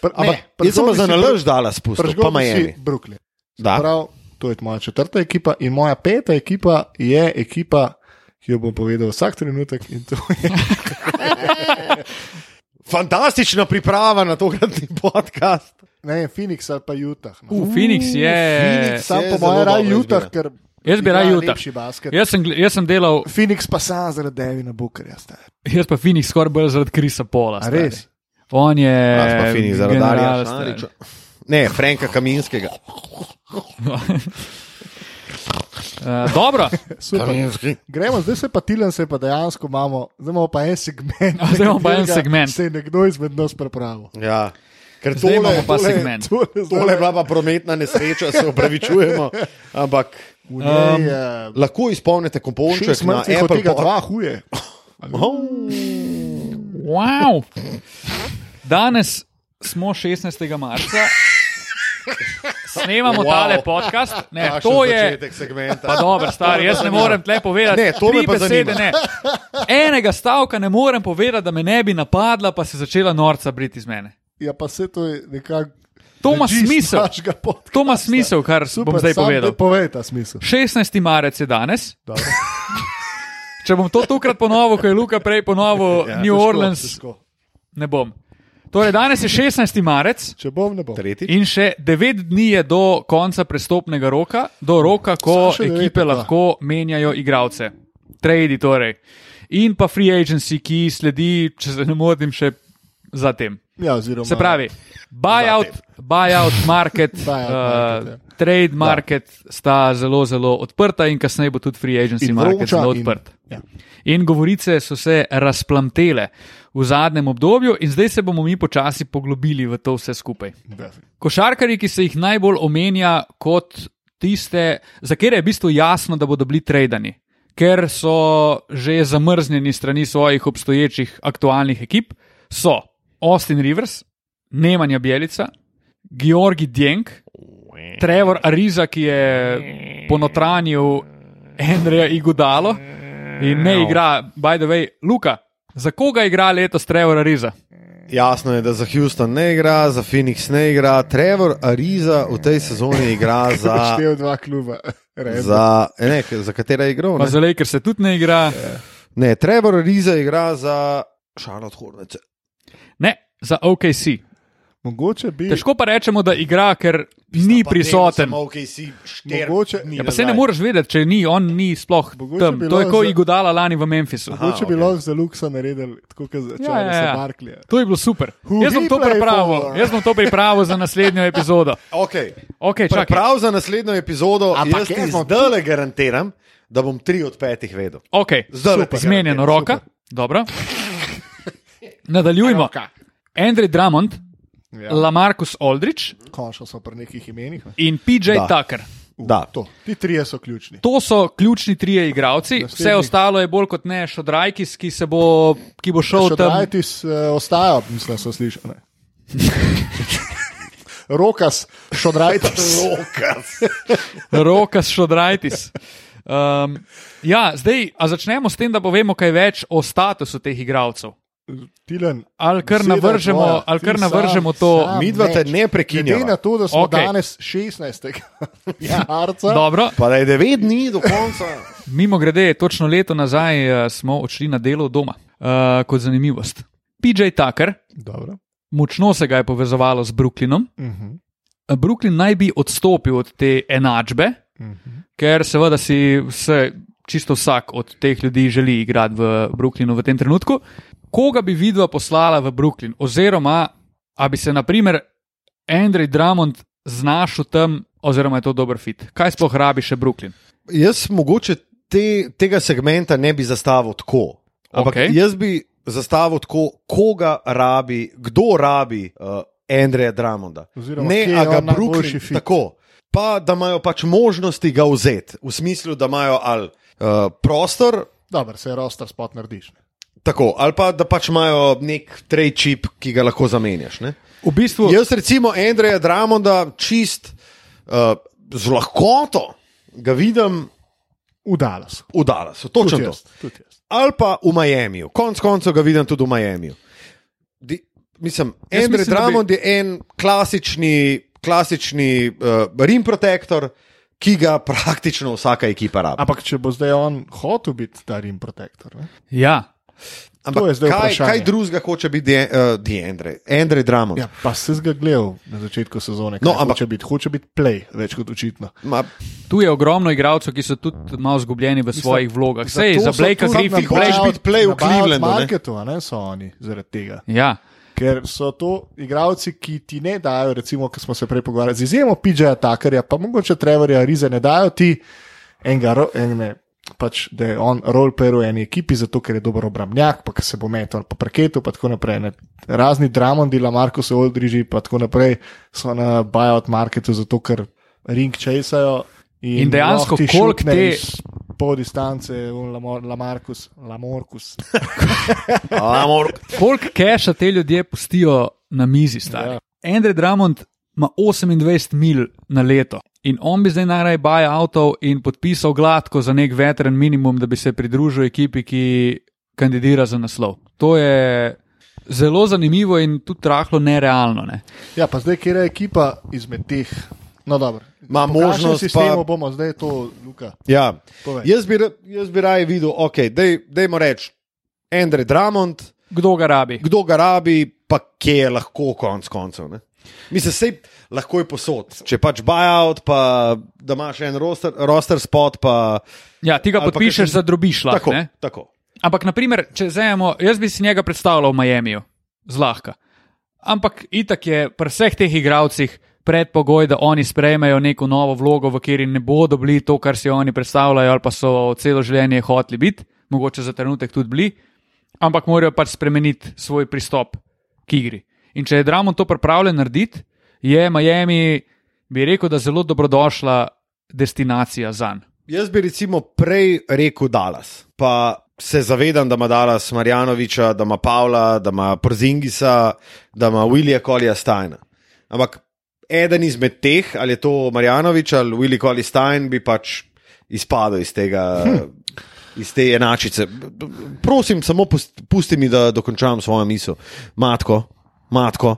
Pr, Ne, jaz sem za nalož dala spustil, pa Miami. Brooklyn. Da. Prav, to je moja četrta ekipa in moja peta ekipa je ekipa, ki jo bom povedal vsak trenutek. in to je- <laughs> Fantastična priprava na tokratni podcast. Ne, Phoenix ali pa Utah. No. Uh, Phoenix je. Phoenix. Sam je po mojem dobra Utah, izbira. ker Jaz bi raje basket. Jaz sem, jaz sem delal, Phoenix pa sam zaradi Devina Bookerja. star. jaz pa Phoenix skoraj bolj zaradi Krisa Pola. Res? On je. Jaz pa Fini zaradi stari. Šariča. Ne, Franka Kaminskega. Uh, <laughs> dobro, <laughs> Super. Gremo, zdaj se pa tilen, se pa dejansko imamo, zdaj imamo pa en segment. A, <laughs> zdaj imamo pa en segment. Se je nekdo izmed nas pripravil. Ja. Ker tole, imamo pa tole, segment. Tole, Tole je bila pa prometna nesreča, se upravičujemo. Ampak njej je lahko izpolnite komponček na Apple tega dva huje. wow. Danes smo 16. marca, snemamo Wow. tale podcast. Ne, Kakšen to je. Pa dobro, stari, jaz ne morem tle povedati. Ne, to me pa besede, zanima. ne. Enega stavka ne morem povedati, da me ne bi napadla, pa se začela norca briti iz mene. Ja, pa se to je nekako. To ima smisel. To ima smisel, kar Super, bom zdaj povedal. Povej ta smisel. 16. marec je danes. Dobro. <laughs> Če bom to tokrat ponovil, ko je Luka prej ponovil Ja, New Težko, Orleans, težko. ne bom. Torej, danes je 16. marec. Če bom, ne bom. Tretjič. In še devet dni je do konca prestopnega roka, do roka, ko devet ekipe pa. lahko menjajo igralce. Tradi torej. In pa free agency, ki sledi, če se ne motim, še zatem. Ja, oziroma, Se pravi, buyout, buyout market, <laughs> Buyout uh, market, ja. trade market sta zelo, zelo odprta in kasneje bo tudi free agency In market zelo in- odprt. Ja. In govorice so se razplamtele v zadnjem obdobju, in zdaj se bomo mi počasi poglobili v to vse skupaj. Košarkari, ki se jih najbolj omenja kot tiste, za katere je v bistvu jasno, da bodo bili tradani, ker so že zamrznjeni strani svojih obstoječih aktualnih ekip, so Austin Rivers, Nemanja Bjelica, Georgi Djenk, Trevor Ariza, ki je ponotranil Andreja Igudalo in ne igra, by the way, Luka. Za koga igra letos Trevor Ariza? Jasno je, da za Houston ne igra, za Phoenix ne igra. Trevor Ariza v tej sezoni igra <laughs> za. Štev dva kluba. Redno. Za, ne, za katera je igral? Za Lakers se tudi ne igra. ne, Trevor Ariza igra za Charlotte Hornets. Ne, za OKC. Mogoče bi. Težko pa rečemo, da igra, ker ni prisoten. Mogoče- Ja, pa se ne moreš vedeti, če ni, on ni sploh Mogoče tam. bi To je kot za- Igudala lani v Memphisu. Mogoče bi ok. lahko za Luksa naredili tako, kot za Ja, Charlesa ja, ja. Barkleyja. To je bilo super. Who Jaz bom to for? jaz bom to pripravil za naslednjo epizodo. <laughs> Okay. Okay, čakaj. Prav za naslednjo epizodo, Ampak jaz ti jaz zdaj garantiram, da bom tri od petih vedel. Okay. Super. Zmenjeno roka. Dobro. Nadaljujmo. Andrej Drummond, Ja. Lamarcus Aldrich Končno so pri nekih imenih. ne. in PJ Da. Tucker. Da. To. Ti trije so ključni. To so ključni trije igralci, vse Naslednji. ostalo je bolj kot ne Šodrajkis, ki, se bo, ki bo šel Še tam. Dajtis uh, ostaja, mislim, da so slišali. <laughs> Rokas, šodrajtis. Lokas. Rokas Šodrajtis. Um, ja, zdaj, a začnemo s tem, da povemo kaj več o statusu teh igralcev. Tilen, Ali kar navržemo, tvoja. ali kar sam- navržemo to. sam Midva te ne prekinjava. Glede na to, da smo okay. danes 16. <laughs> <laughs> marca, Dobro, Pa da je devet dni do konca. <laughs> mimo grede, točno leto nazaj uh, smo odšli na delo doma. Uh, kot zanimivost. PJ Tucker, Dobro. močno se ga je povezovalo z Brooklynom. Uh -huh. Brooklyn naj bi odstopil od te enačbe, Uh -huh. ker seveda si vse, čisto vsak od teh ljudi želi igrati v Brooklynu v tem trenutku. Koga bi vidva poslala v Brooklyn, oziroma a bi se, naprimer, Andrej Drummond znašel tam, oziroma je to dober fit. Kaj sploh rabi še Brooklyn? Jaz mogoče te, tega segmenta ne bi zastavil tako. Ampak okay. jaz bi zastavil tako, koga rabi, kdo rabi uh, Andreja Dramonda. Oziroma, ne, a ga Brooklyn fit. tako. Pa da imajo pač možnosti ga vzeti, v smislu, da imajo ali uh, prostor, Dobro, se roster spot narediš. Ne? tako, ali pa da pač imajo nek trade chip, ki ga lahko zamenjaš. Ne? V bistvu, Jaz recimo Andreja Dramonda čist uh, z lahkoto ga vidim V Dallasu. v Dallasu, točno to. jaz, jaz. ali pa v Miamiju. Konec koncev ga vidim tudi v Miamiju. Di, mislim, Andrej da bi- je en klasični, klasični uh, rim protektor, ki ga praktično vsaka ekipa rabi. Ampak če bo zdaj on hotel biti ta rim protektor, ne? ja. Ampak je kaj, vprašanje. kaj drugega hoče biti Die- uh, Diendre, Andre Drummond? Ja, pa si ga gledal na začetku sezone. No, ampak- hoče biti, hoče biti play, več kot očitno. Ma, Tu je ogromno igralcev, ki so tudi malo zgubljeni v svojih vlogah. Sej, za Blakea Griffin, tudi- hočeš Blake, biti play v Clevelandu, ne? Marketu, a ne so oni zaradi tega. ja, Ker so to igralci, ki ti ne dajo, recimo, ko smo se prej pogovarjali, z izjemo PJ-ja Takarja, pa mogoče Trevorja Rize, ne dajo ti enega, ene, pač, da je on roleplayer v eni ekipi, zato ker je dober obrambnjak, pa ker se bo metal po parketu, pa tako naprej. Ne. Razni Dramondi, Lamarko se Oldriži, pa tako naprej so na buyout marketu, zato ker ring chaseajo. In dejansko, lahko ti koliko te- iz Pol distance, Lamor- Lamarcus, Lamorkus. <laughs> Amor, koliko keša te ljudje pustijo na mizi, stari. Ja. Ja. Andre Drummond ima 28 mil na leto. In on bi zdaj najraje baj avto in podpisal gladko za nek veteran minimum, da bi se pridružil ekipi, ki kandidira za naslov. To je zelo zanimivo in tudi rahlo nerealno. Ne? Ja, pa zdaj, kje je ekipa izmed teh? No, dobro. Ma možnost sistemu pa- bomo zdaj to, Luka. ja. Povej. jaz, bi, jaz bi raje videl, ok, dej, dejmo reči, Andre Drummond, Kdo ga rabi? kdo ga rabi, pa kje je lahko konc koncev. Ne? Mislim, sej lahko je posod. Če pač buyout, pa da imaš en roster, roster spot, pa Ja, ti ga podpišeš kakšen- za drobiš lahko. tako. ne? tako. Ampak, naprimer, če vzamemo, jaz bi si njega predstavljal v Miamiju, zlahka. Ampak itak je pri vseh teh igravcih predpogoj, da oni sprejmejo neko novo vlogo, v kateri ne bodo bili to, kar si oni predstavljajo, ali pa so celo življenje hoteli biti, mogoče za trenutek tudi bili, ampak morajo pač spremeniti svoj pristop k igri. In če je Dramon to pripravljen narediti, je Miami, bi rekel, da zelo dobrodošla destinacija za njega. Jaz bi recimo prej rekel Dallas, pa se zavedam, da ima Dallas Marjanoviča, da ima Pavla, da ima Porzingisa, da ima Willija Kolija Steina. Ampak eden izmed teh, ali je to Marjanovič ali Willi Kolij Stein, bi pač izpadel iz tega. Hm. Iz te enačice. Prosim, samo pust- pusti mi, da dokončam svojo misel. Matko, matko,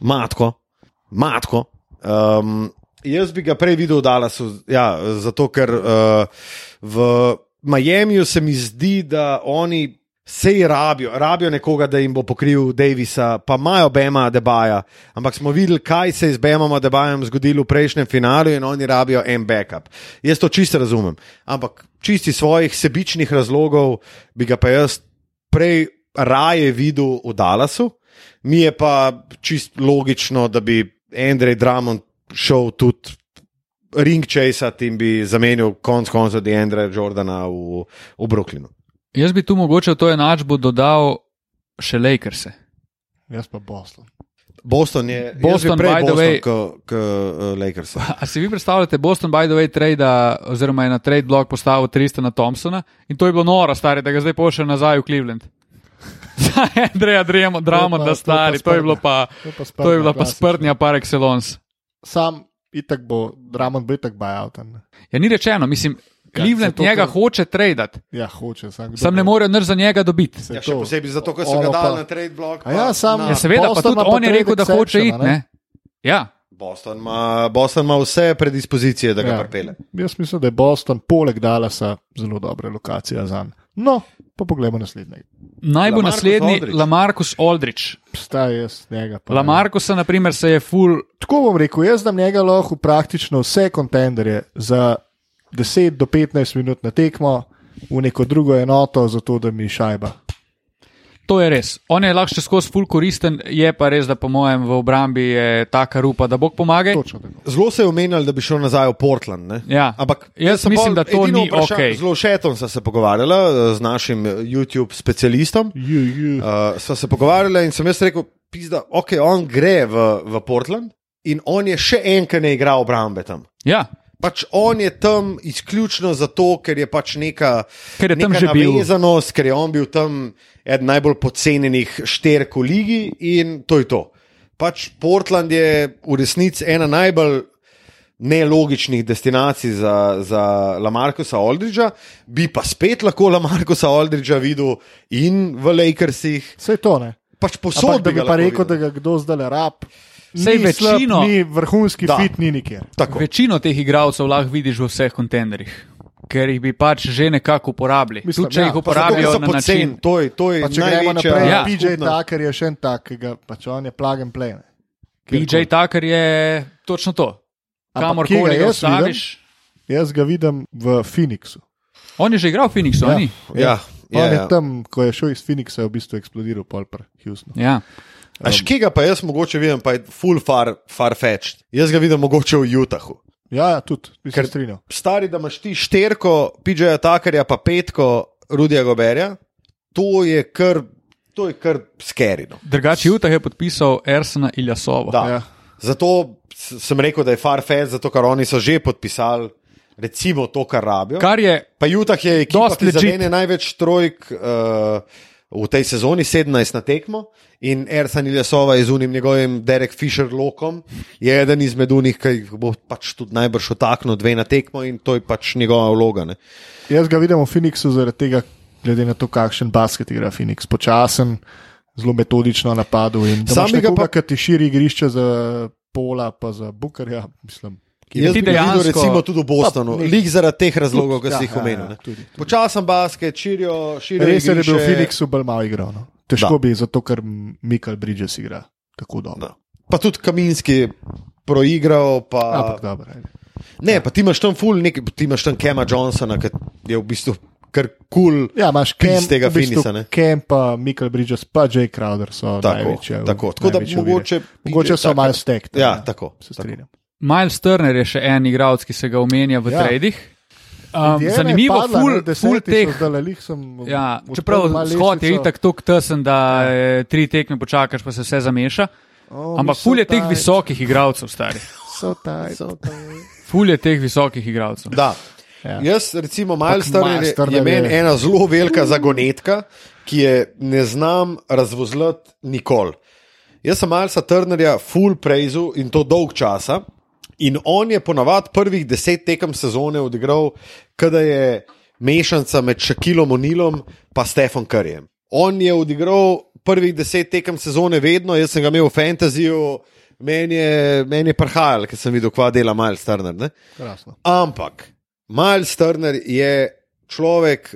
matko, matko. Um, jaz bi ga prej videl v Dallasu, ja, zato ker uh, v Miamiju se mi zdi, da oni sej rabijo, rabijo nekoga, da jim bo pokril Davisa, pa imajo Bema Debaja. Ampak smo videli, kaj se je z Bemom Debajem zgodilo v prejšnjem finalu in oni rabijo en backup. Jaz to čisto razumem. Ampak čisti svojih sebičnih razlogov bi ga pa jaz prej raje videl v Dallasu. Mi je pa čist logično, da bi Andrej Drummond šel tudi ring chasati in bi zamenil konc koncev Andreja Jordana v, v Brooklynu. Jaz bi tu mogoče v to enačbo dodal še Lakerse. Jaz pa Boston. Boston je Boston, by the Boston way- kot uh, Lakers. A si vi predstavljate, Boston, by the way, trade, oziroma je na trade blog postavil Tristana Thompsona in to je bilo noro, stari, da ga zdaj pošlje nazaj v Cleveland. <laughs> Za Andreja Dramond, da stari, to je bilo pa, To je pa to je bila pa sprtnja par excellence. Sam itak bo, Dramond bo itak buyout. ne. Ja, ni rečeno, mislim, Cleveland zato, njega ker- hoče tradati, Ja, hoče. Sam, sam ne more nič za njega dobiti. se Ja, še posebej zato, ker so ga dali na trade block. A ja, sam- Ja, na, seveda, pa Boston tudi pa on je trade rekel, da hoče iti. ne? Ja, Boston, ima, Boston ima vse predispozicije, da ga ja. pripele. Jaz mislim, da je Boston poleg Dallasa zelo dobra lokacija za njega. No, pa poglejmo naslednjega. naj bo Lamarcus naslednji Aldridge. Lamarcus Aldridge. Staj jaz njega. Lamarcusa, na primer, se je full Tako bom rekel, jaz dam njega lahko praktično vse kontenderje za 10 do 15 minut na tekmo v neko drugo enoto, zato da mi šajba. To je res. On je lahko še skozi ful koristen, je pa res, da po mojem v obrambi je taka rupa, da Bog pomaga. Točno tako. Zelo se je omenjali, da bi šel nazaj v Portland. Ne? Ja. Ampak Jaz mislim, pol da to ni vprašan- okej. Zelo šetom sem se pogovarjala eh, z našim eh, YouTube specialistom. Ju, ju. Uh, sva se pogovarjala in sem jaz rekel, da okay, on gre v, v Portland in on je še en, ki ne igra obrambe tam. Ja, Pač on je tam izključno zato, ker je pač neka, Ker je tam neka že bil. navezanost, ker je on bil tam eden najbolj pocenjenih šterk v ligi in to je to. Pač Portland je v resnici ena najbolj nelogičnih destinacij za, za Lamarkusa Aldridža, bi pa spet lahko Lamarkusa Aldridža videl in v Lakersih, Vse to ne. pač posod da bi pa rekel, videl. da ga kdo zdaj rab. Sej ni večino- slab, ni vrhunski Da. fit, ni nikjer. Tako. večino teh igralcev lahko vidiš v vseh kontenerjih. ker jih bi pač že nekako uporabili. Mislim, Tudi če ja, jih zato, uporabijo so na poceni, način. to je, to je Pa če gremo naprej, Ja. ja. PJ Tucker je še en tak, ki ga pač on je plug and play. ne. PJ. Tucker je točno to. Kamorkoli ga jaz ustaviš. Jaz ga vidim v Phoenixu. On je že igral v Phoenixu, Ja. ja. ni? Ja, On ja, je ja. tam, ko je šel iz Phoenixa, je v bistvu eksplodiral pol pri Houstonu. Ja. A škega pa jaz mogoče vidim, pa je full far, far-fetched. Jaz ga vidim mogoče v Utahu. Ja, ja tudi, bi se Ker- strinjal. Stari, da imaš ti šterko, PJ-ja Takarja, pa petko Rudija Goberja, to je kar, to je kar skerino. Drugače, Utah je podpisal Ersena Iljasova. Da. Ja. Zato sem rekel, da je far-fetched, zato ker oni so že podpisali, recimo, to, kar rabijo. Kar je Pa Utah je ekipa, ki zadene največ trojk uh, v tej sezoni, 17 na tekmo. In Ersan Iljasova je z unim njegovim Derek Fisher lokom, je eden izmed unih, ki jih bo pač tudi najbrž otaknil dve na tekmo in to je pač njegova vloga. Ne. Jaz ga vidim v Phoenixu zaradi tega, glede na to, kakšen basket igra Phoenix. Počasen, zelo metodično napadal in Sam bi ga nekoga, pa- ki ti širi igrišče za pola, pa za Bukarja, mislim. Jaz bi ga videl dejansko- recimo tudi v Bostonu, lik zaradi teh razlogov, ki Ja, si jih ja, omenil. ja. Počasen basket, širijo, širijo. Res je, da je bil v. Phoenixu bolj malo igral. No. Težko Da. bi, zato ker Michael Bridges igra tako dobro. Da. Pa tudi Kaminski proigral. Pa... Ampak dobro. ajde. Ne, pa ti imaš tam ful, nek, ti imaš tam Kema Johnsona, ki je v bistvu kar kul. Cool. Ja, imaš Kemp, tega v bistvu Phoenixa, ne. Kemp, pa Michael Bridges, pa Jay Crowder so Tako, največje. tako. Tako da mogoče Mogoče so Tucker- malo stekli. Ja, tako, Se tako. strinjam. Miles Turner je še en igralec, ki se ga omenja v Ja. tradih. Um, Indiana je zanimivo, padla, ful, ful so teh. zdajle, lih sem Ja, čeprav shod je itak tako tesen, da ja. tri tekme počakaš, pa se vse zameša. Oh, Ampak so ful je teh visokih igralcev, stari. So tight. Ful je teh visokih igralcev. Da. Ja. Jaz, recimo, Miles Turner je, je meni je- ena zelo velika zagonetka, ki je ne znam razvozlati nikoli. Jaz sem Milesa Turnerja full praizu in to dolg časa. In on je ponavadi prvih deset tekem sezone odigral, kada je mešanica med Šakilom Onilom in Stefan Karjem. On je odigral prvih deset tekem sezone vedno, jaz sem ga imel v fantaziju, meni je, meni je prhajal, ker sem videl, kva dela Miles Turner. Ampak Miles Turner je človek,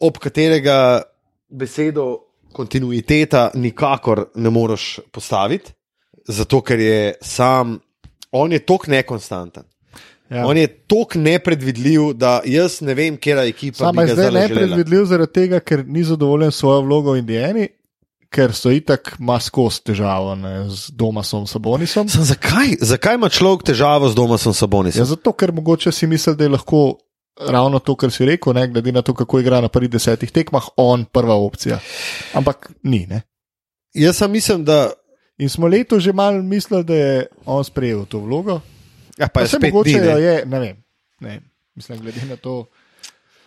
ob katerega besedo kontinuiteta nikakor ne moreš postaviti, zato ker je sam, on je tok nekonstanten. Ja. On je tok nepredvidljiv, da jaz ne vem, kje je ekipa. Sam je zdaj zdajle želela. nepredvidljiv zaradi tega, ker ni zadovoljen s svojo vlogo v Indijani, ker so itak maskos težavo ne, z Domasom Sabonisom. Sam, zakaj, zakaj ima človek težavo z Domasom Sabonisom? Ja, zato, ker mogoče si misli, da je lahko ravno to, kar si rekel, ne, glede na to, kako igra na prvih desetih tekmah, on prva opcija. Ampak ni. Ne. Jaz sem mislim, da In smo leto že malo mislili, da je on sprejel to vlogo. ja, pa Pa je se spet mogoče ni, je, ne vem. Ne, vem. mislim, glede na to.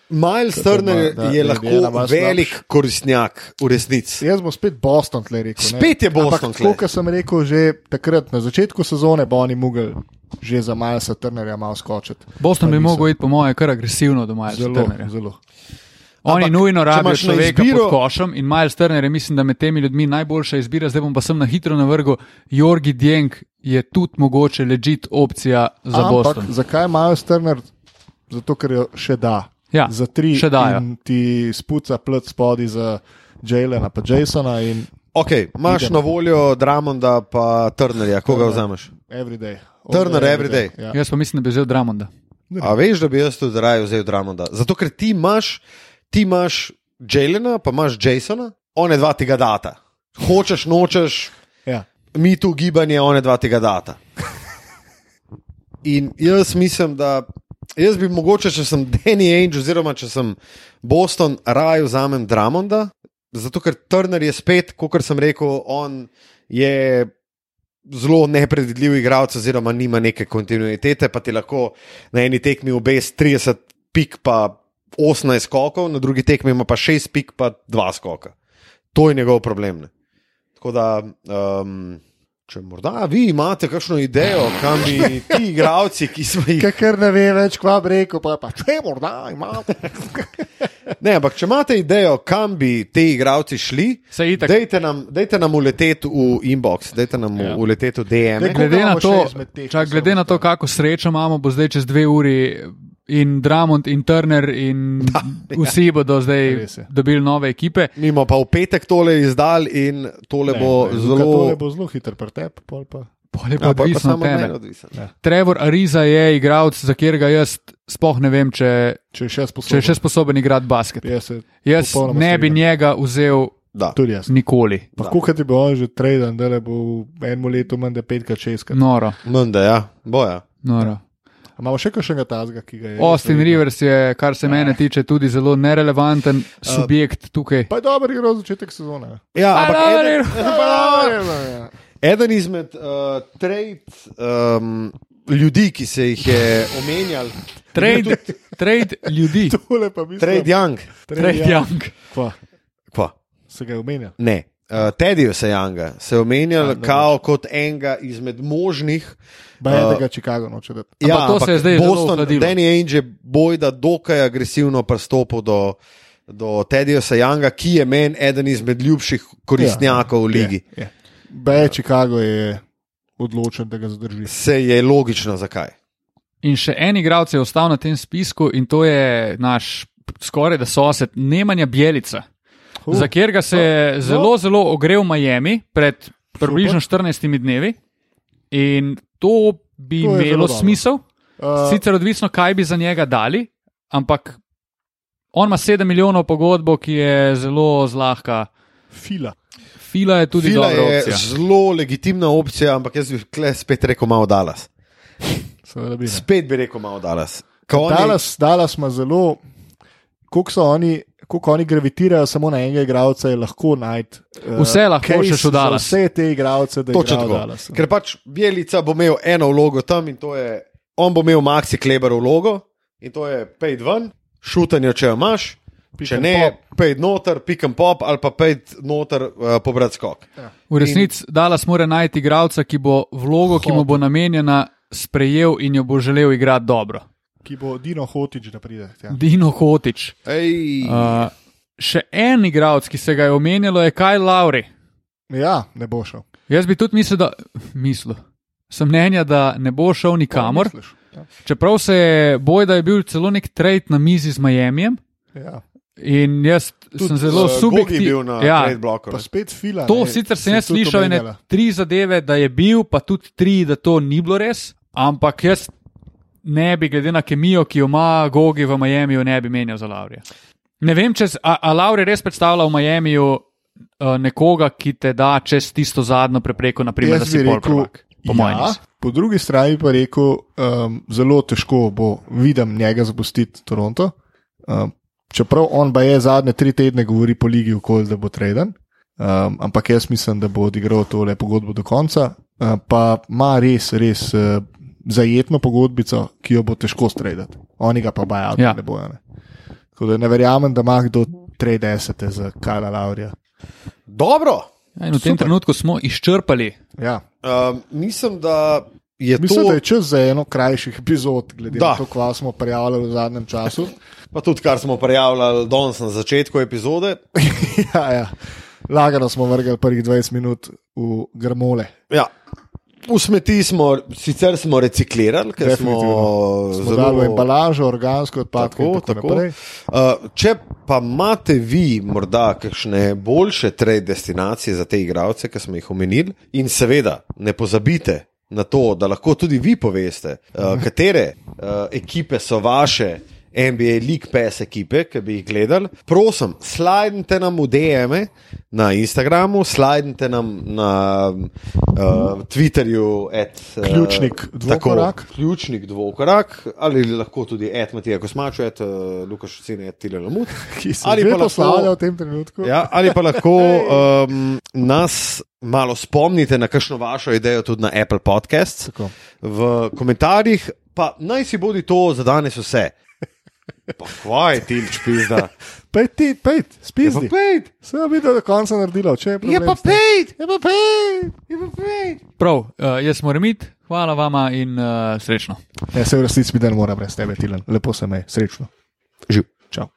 Miles Turner je, da- je je lahko malo velik slabši. koristnjak v resnici. Jaz bom spet Boston tle rekel. ne. Spet je Boston Ampak, tle. tako, kot sem rekel že takrat na začetku sezone, bo oni mogli že za Milesa Turnerja malo skočiti. Boston bi niso. mogel iti, po mojem, kar agresivno do Milesa Zelo, Turnerja. zelo. Oni Ampak, nujno rabijo človeka izbiro- pod košem in Miles Turner je, mislim, da med temi ljudmi najboljša izbira. Zdaj bom pa sem na hitro navrgel, Jorgi Djeng je tudi mogoče ležit opcija za Ampak Boston. zakaj Miles Turner? Zato, ker jo še da. Ja, za tri še dajo. in ti spuca plet spodi za Jalena pa Jasona in Okay, imaš na voljo Dramonda pa Turnerja, koga Turner. vzameš? everyday. Turner everyday. Ja. Jaz pa mislim, da bi vzel Dramonda. A veš, da bi jaz tudi raje vzel Dramonda? Zato, ker ti imaš, ti imaš Jelena, pa imaš Jasona, one dva tega data. Hočeš, nočeš, Ja. mi tu gibanje, one dva tega data. In jaz mislim, da jaz bi mogoče, če sem Danny Ainge, oziroma če sem Boston, raje vzamem Dramonda, zato ker Turner je spet, kot sem rekel, on je zelo nepredvidljiv igralec, oziroma nima neke kontinuitete, pa ti lahko na eni tekmi obes 30 pik, pa 18 skokov, na drugi tekmi ima pa 6 pik, pa 2 skoka. To je njegov problem. Ne. Tako da, um, če morda vi imate kakšno idejo, kam bi ti igravci, ki smo jih. Ker ne ve več, kva bi rekel, pa, pa če morda imate. Ne, ampak če imate idejo, kam bi ti igravci šli, dajte nam, dajte nam uleteti v inbox, dajte nam Ja. uleteti v DM. Daj, Glede na, to, čak, glede na to, kako srečo imamo, bo zdaj čez dve uri in Dramond in Turner in <laughs> vsi bodo zdaj je. dobili nove ekipe. Mi smo pa v petek tole izdal in tole bo Ne, ne, zelo. Tole bo zelo hiter pretep, pol pa. Pol je Ja, pa pa odvisno od tebe. odvisen. Trevor Ariza je igralec, za katerega jaz sploh ne vem, če, Če je še če sposoben. je še sposoben igrati basket. Jaz Jaz ne bi strinjam. njega vzel Da. tudi jaz. nikoli. Pa koliko ti bo on že traden, da le bo v enem letu manj, da petkrat, šestkrat. Noro, Menda, ja, boja. noro. Imamo še kakšnega tazga, ki ga je. Austin res Rivers je, kar se mene tiče, tudi zelo nerelevanten subjekt tukaj. Pa je dober igral začetek sezone. Ja, ampak dober eden, <laughs> Ja, eden izmed uh, trade um, ljudi, ki se jih je omenjal, Trade, trade ljudi, <laughs> Tole pa mislim. Trade Young. trade young. Pa, Kva? se ga je omenjal. Ne. Uh, Teddyja Sejanga se je omenjal A, dobro. kao kot enega izmed možnih. Ba je, Uh, Chicago noče dati. Ampak to se je zdaj zelo Boston. Danny Ainge je bojda dokaj agresivno pristopil do, do Teddyja Sejanga, ki je meni eden izmed ljubših koristnjakov v ligi. Je, je. Ba je, Chicago je odločen, da ga zadrži. Se je logično, zakaj. In še en igralec je ostal na tem spisku, in to je naš skoraj da sosed Nemanja Bjelica, Uh, za katerega se je zelo, zelo ogrel Miami pred približno 14 dnevi. In to bi To je imelo smisel, Uh, sicer odvisno, kaj bi za njega dali, ampak on ima 7 milijonov pogodbo, ki je zelo zlahka. Fila. Fila je tudi Fila je opcija. zelo legitimna opcija, ampak jaz bi kle spet rekel malo Dallas. Seveda bi. Spet bi rekel malo Dallas. Ko oni- Dallas, Dallas ima zelo, koliko so oni. Kako oni gravitirajo samo na enega igralca, je lahko najti. Uh, Vse lahko za Dallas. Vse te igralce, da Točno v tako. Dallasu. Ker pač Bjelica bo imel eno vlogo tam in to je, on bo imel Maxi Kleber vlogo in to je paid ven, šutanje, če jo imaš, Pick če ne, paid noter, pick and pop ali pa paid noter uh, pobrat skok. V resnici Dallas mora najti igralca, ki bo vlogo, ki mu bo namenjena, sprejel in jo bo želel igrati dobro. Ki bo Dino Hotič, da pride. Ja. Dino Hotič. Ej, Uh, še en igralec, ki se ga je omenjalo, je Kaj Lauri. ja, ne bo šel. Jaz bi tudi mislil, da, mislil. Sem mnenja, da ne bo šel nikamor. Ja. Čeprav se je boj, da je bil celo nek trade na mizi z Miamijem. Ja. In jaz tudi, sem zelo Gogi subjektiven. bil na Ja, trade bloku. Pa ne. spet fila. to ne, sicer sem jaz slišal, ene omenjala. tri zadeve, da je bil, pa tudi tri, da to ni bilo res. Ampak jaz ne bi, glede na kemijo, ki jo ima Gogi v Miamiju, ne bi menjal za Laurija. Ne vem, če, a, a Lauri res predstavlja v Miamiju uh, nekoga, ki te da čez tisto zadnjo prepreko, naprimer, da Jaz si bi pol rekel, prvak. Po mojem. ja, po drugi strani pa rekel, um, zelo težko bo videm njega zapustiti Toronto. Um, čeprav on pa je zadnje tri tedne govori po ligi, okoli, da bo traden. Um, ampak jaz mislim, da bo odigral tole pogodbo do konca. Uh, pa ima res, res uh, zajetno pogodbico, ki jo bo težko stredati. Oni ga pa bajajo, Ja. ne bojo. Ne. Tako da ne verjamem, da ima kdo 30 za Kajla Laurija. Dobro. Ja, in v tem Super. trenutku smo izčrpali. Ja. Uh, mislim, da je Mislim, to, da je čas za eno krajših epizod, glede Da. na to, kva smo prijavljali v zadnjem času. <laughs> pa tudi kar smo prijavljali danes na začetku epizode. <laughs> ja, ja. Lagano smo vrgli prvih 20 minut v grmole. Ja. V smeti smo, sicer smo reciklirali, ker smo. Smo zelo v embalažo, organsko odpadke Tako, tako, tako. Uh, če pa imate vi morda kakšne boljše trade destinacije za te igralce, ki smo jih omenili, in seveda ne pozabite na to, da lahko tudi vi poveste, uh, katere uh, ekipe so vaše. NBA League Pass ekipe, ki bi jih gledali, prosim, slajdite nam v DM-e na Instagramu, slajdite nam na uh, Twitterju, at, uh, Ključnik dvokorak. Tako, ključnik dvokorak, ali lahko tudi et Matija Kosmač, et uh, Lukaš Cine, et Tile Lamut. <laughs> Ki se Ali pa lahko- poslavlja v tem trenutku. Ja, ali pa lahko um, <laughs> nas malo spomnite na kakšno vašo idejo tudi na Apple Podcasts Tako. v komentarjih, pa naj si bodi to za danes vse. Pa kvaj ti, pizda. Pej ti, pej, Je pa spizdi. pet, Se je videl do konca naredilo, če je je problem. pa pet, je pa pet, je pa pet. Prav, uh, jaz moram iti, hvala vama in uh, srečno. Ja, se v resnici mi dan mora brez tebe, Tilan. Lepo se me, srečno. Živ. Čau.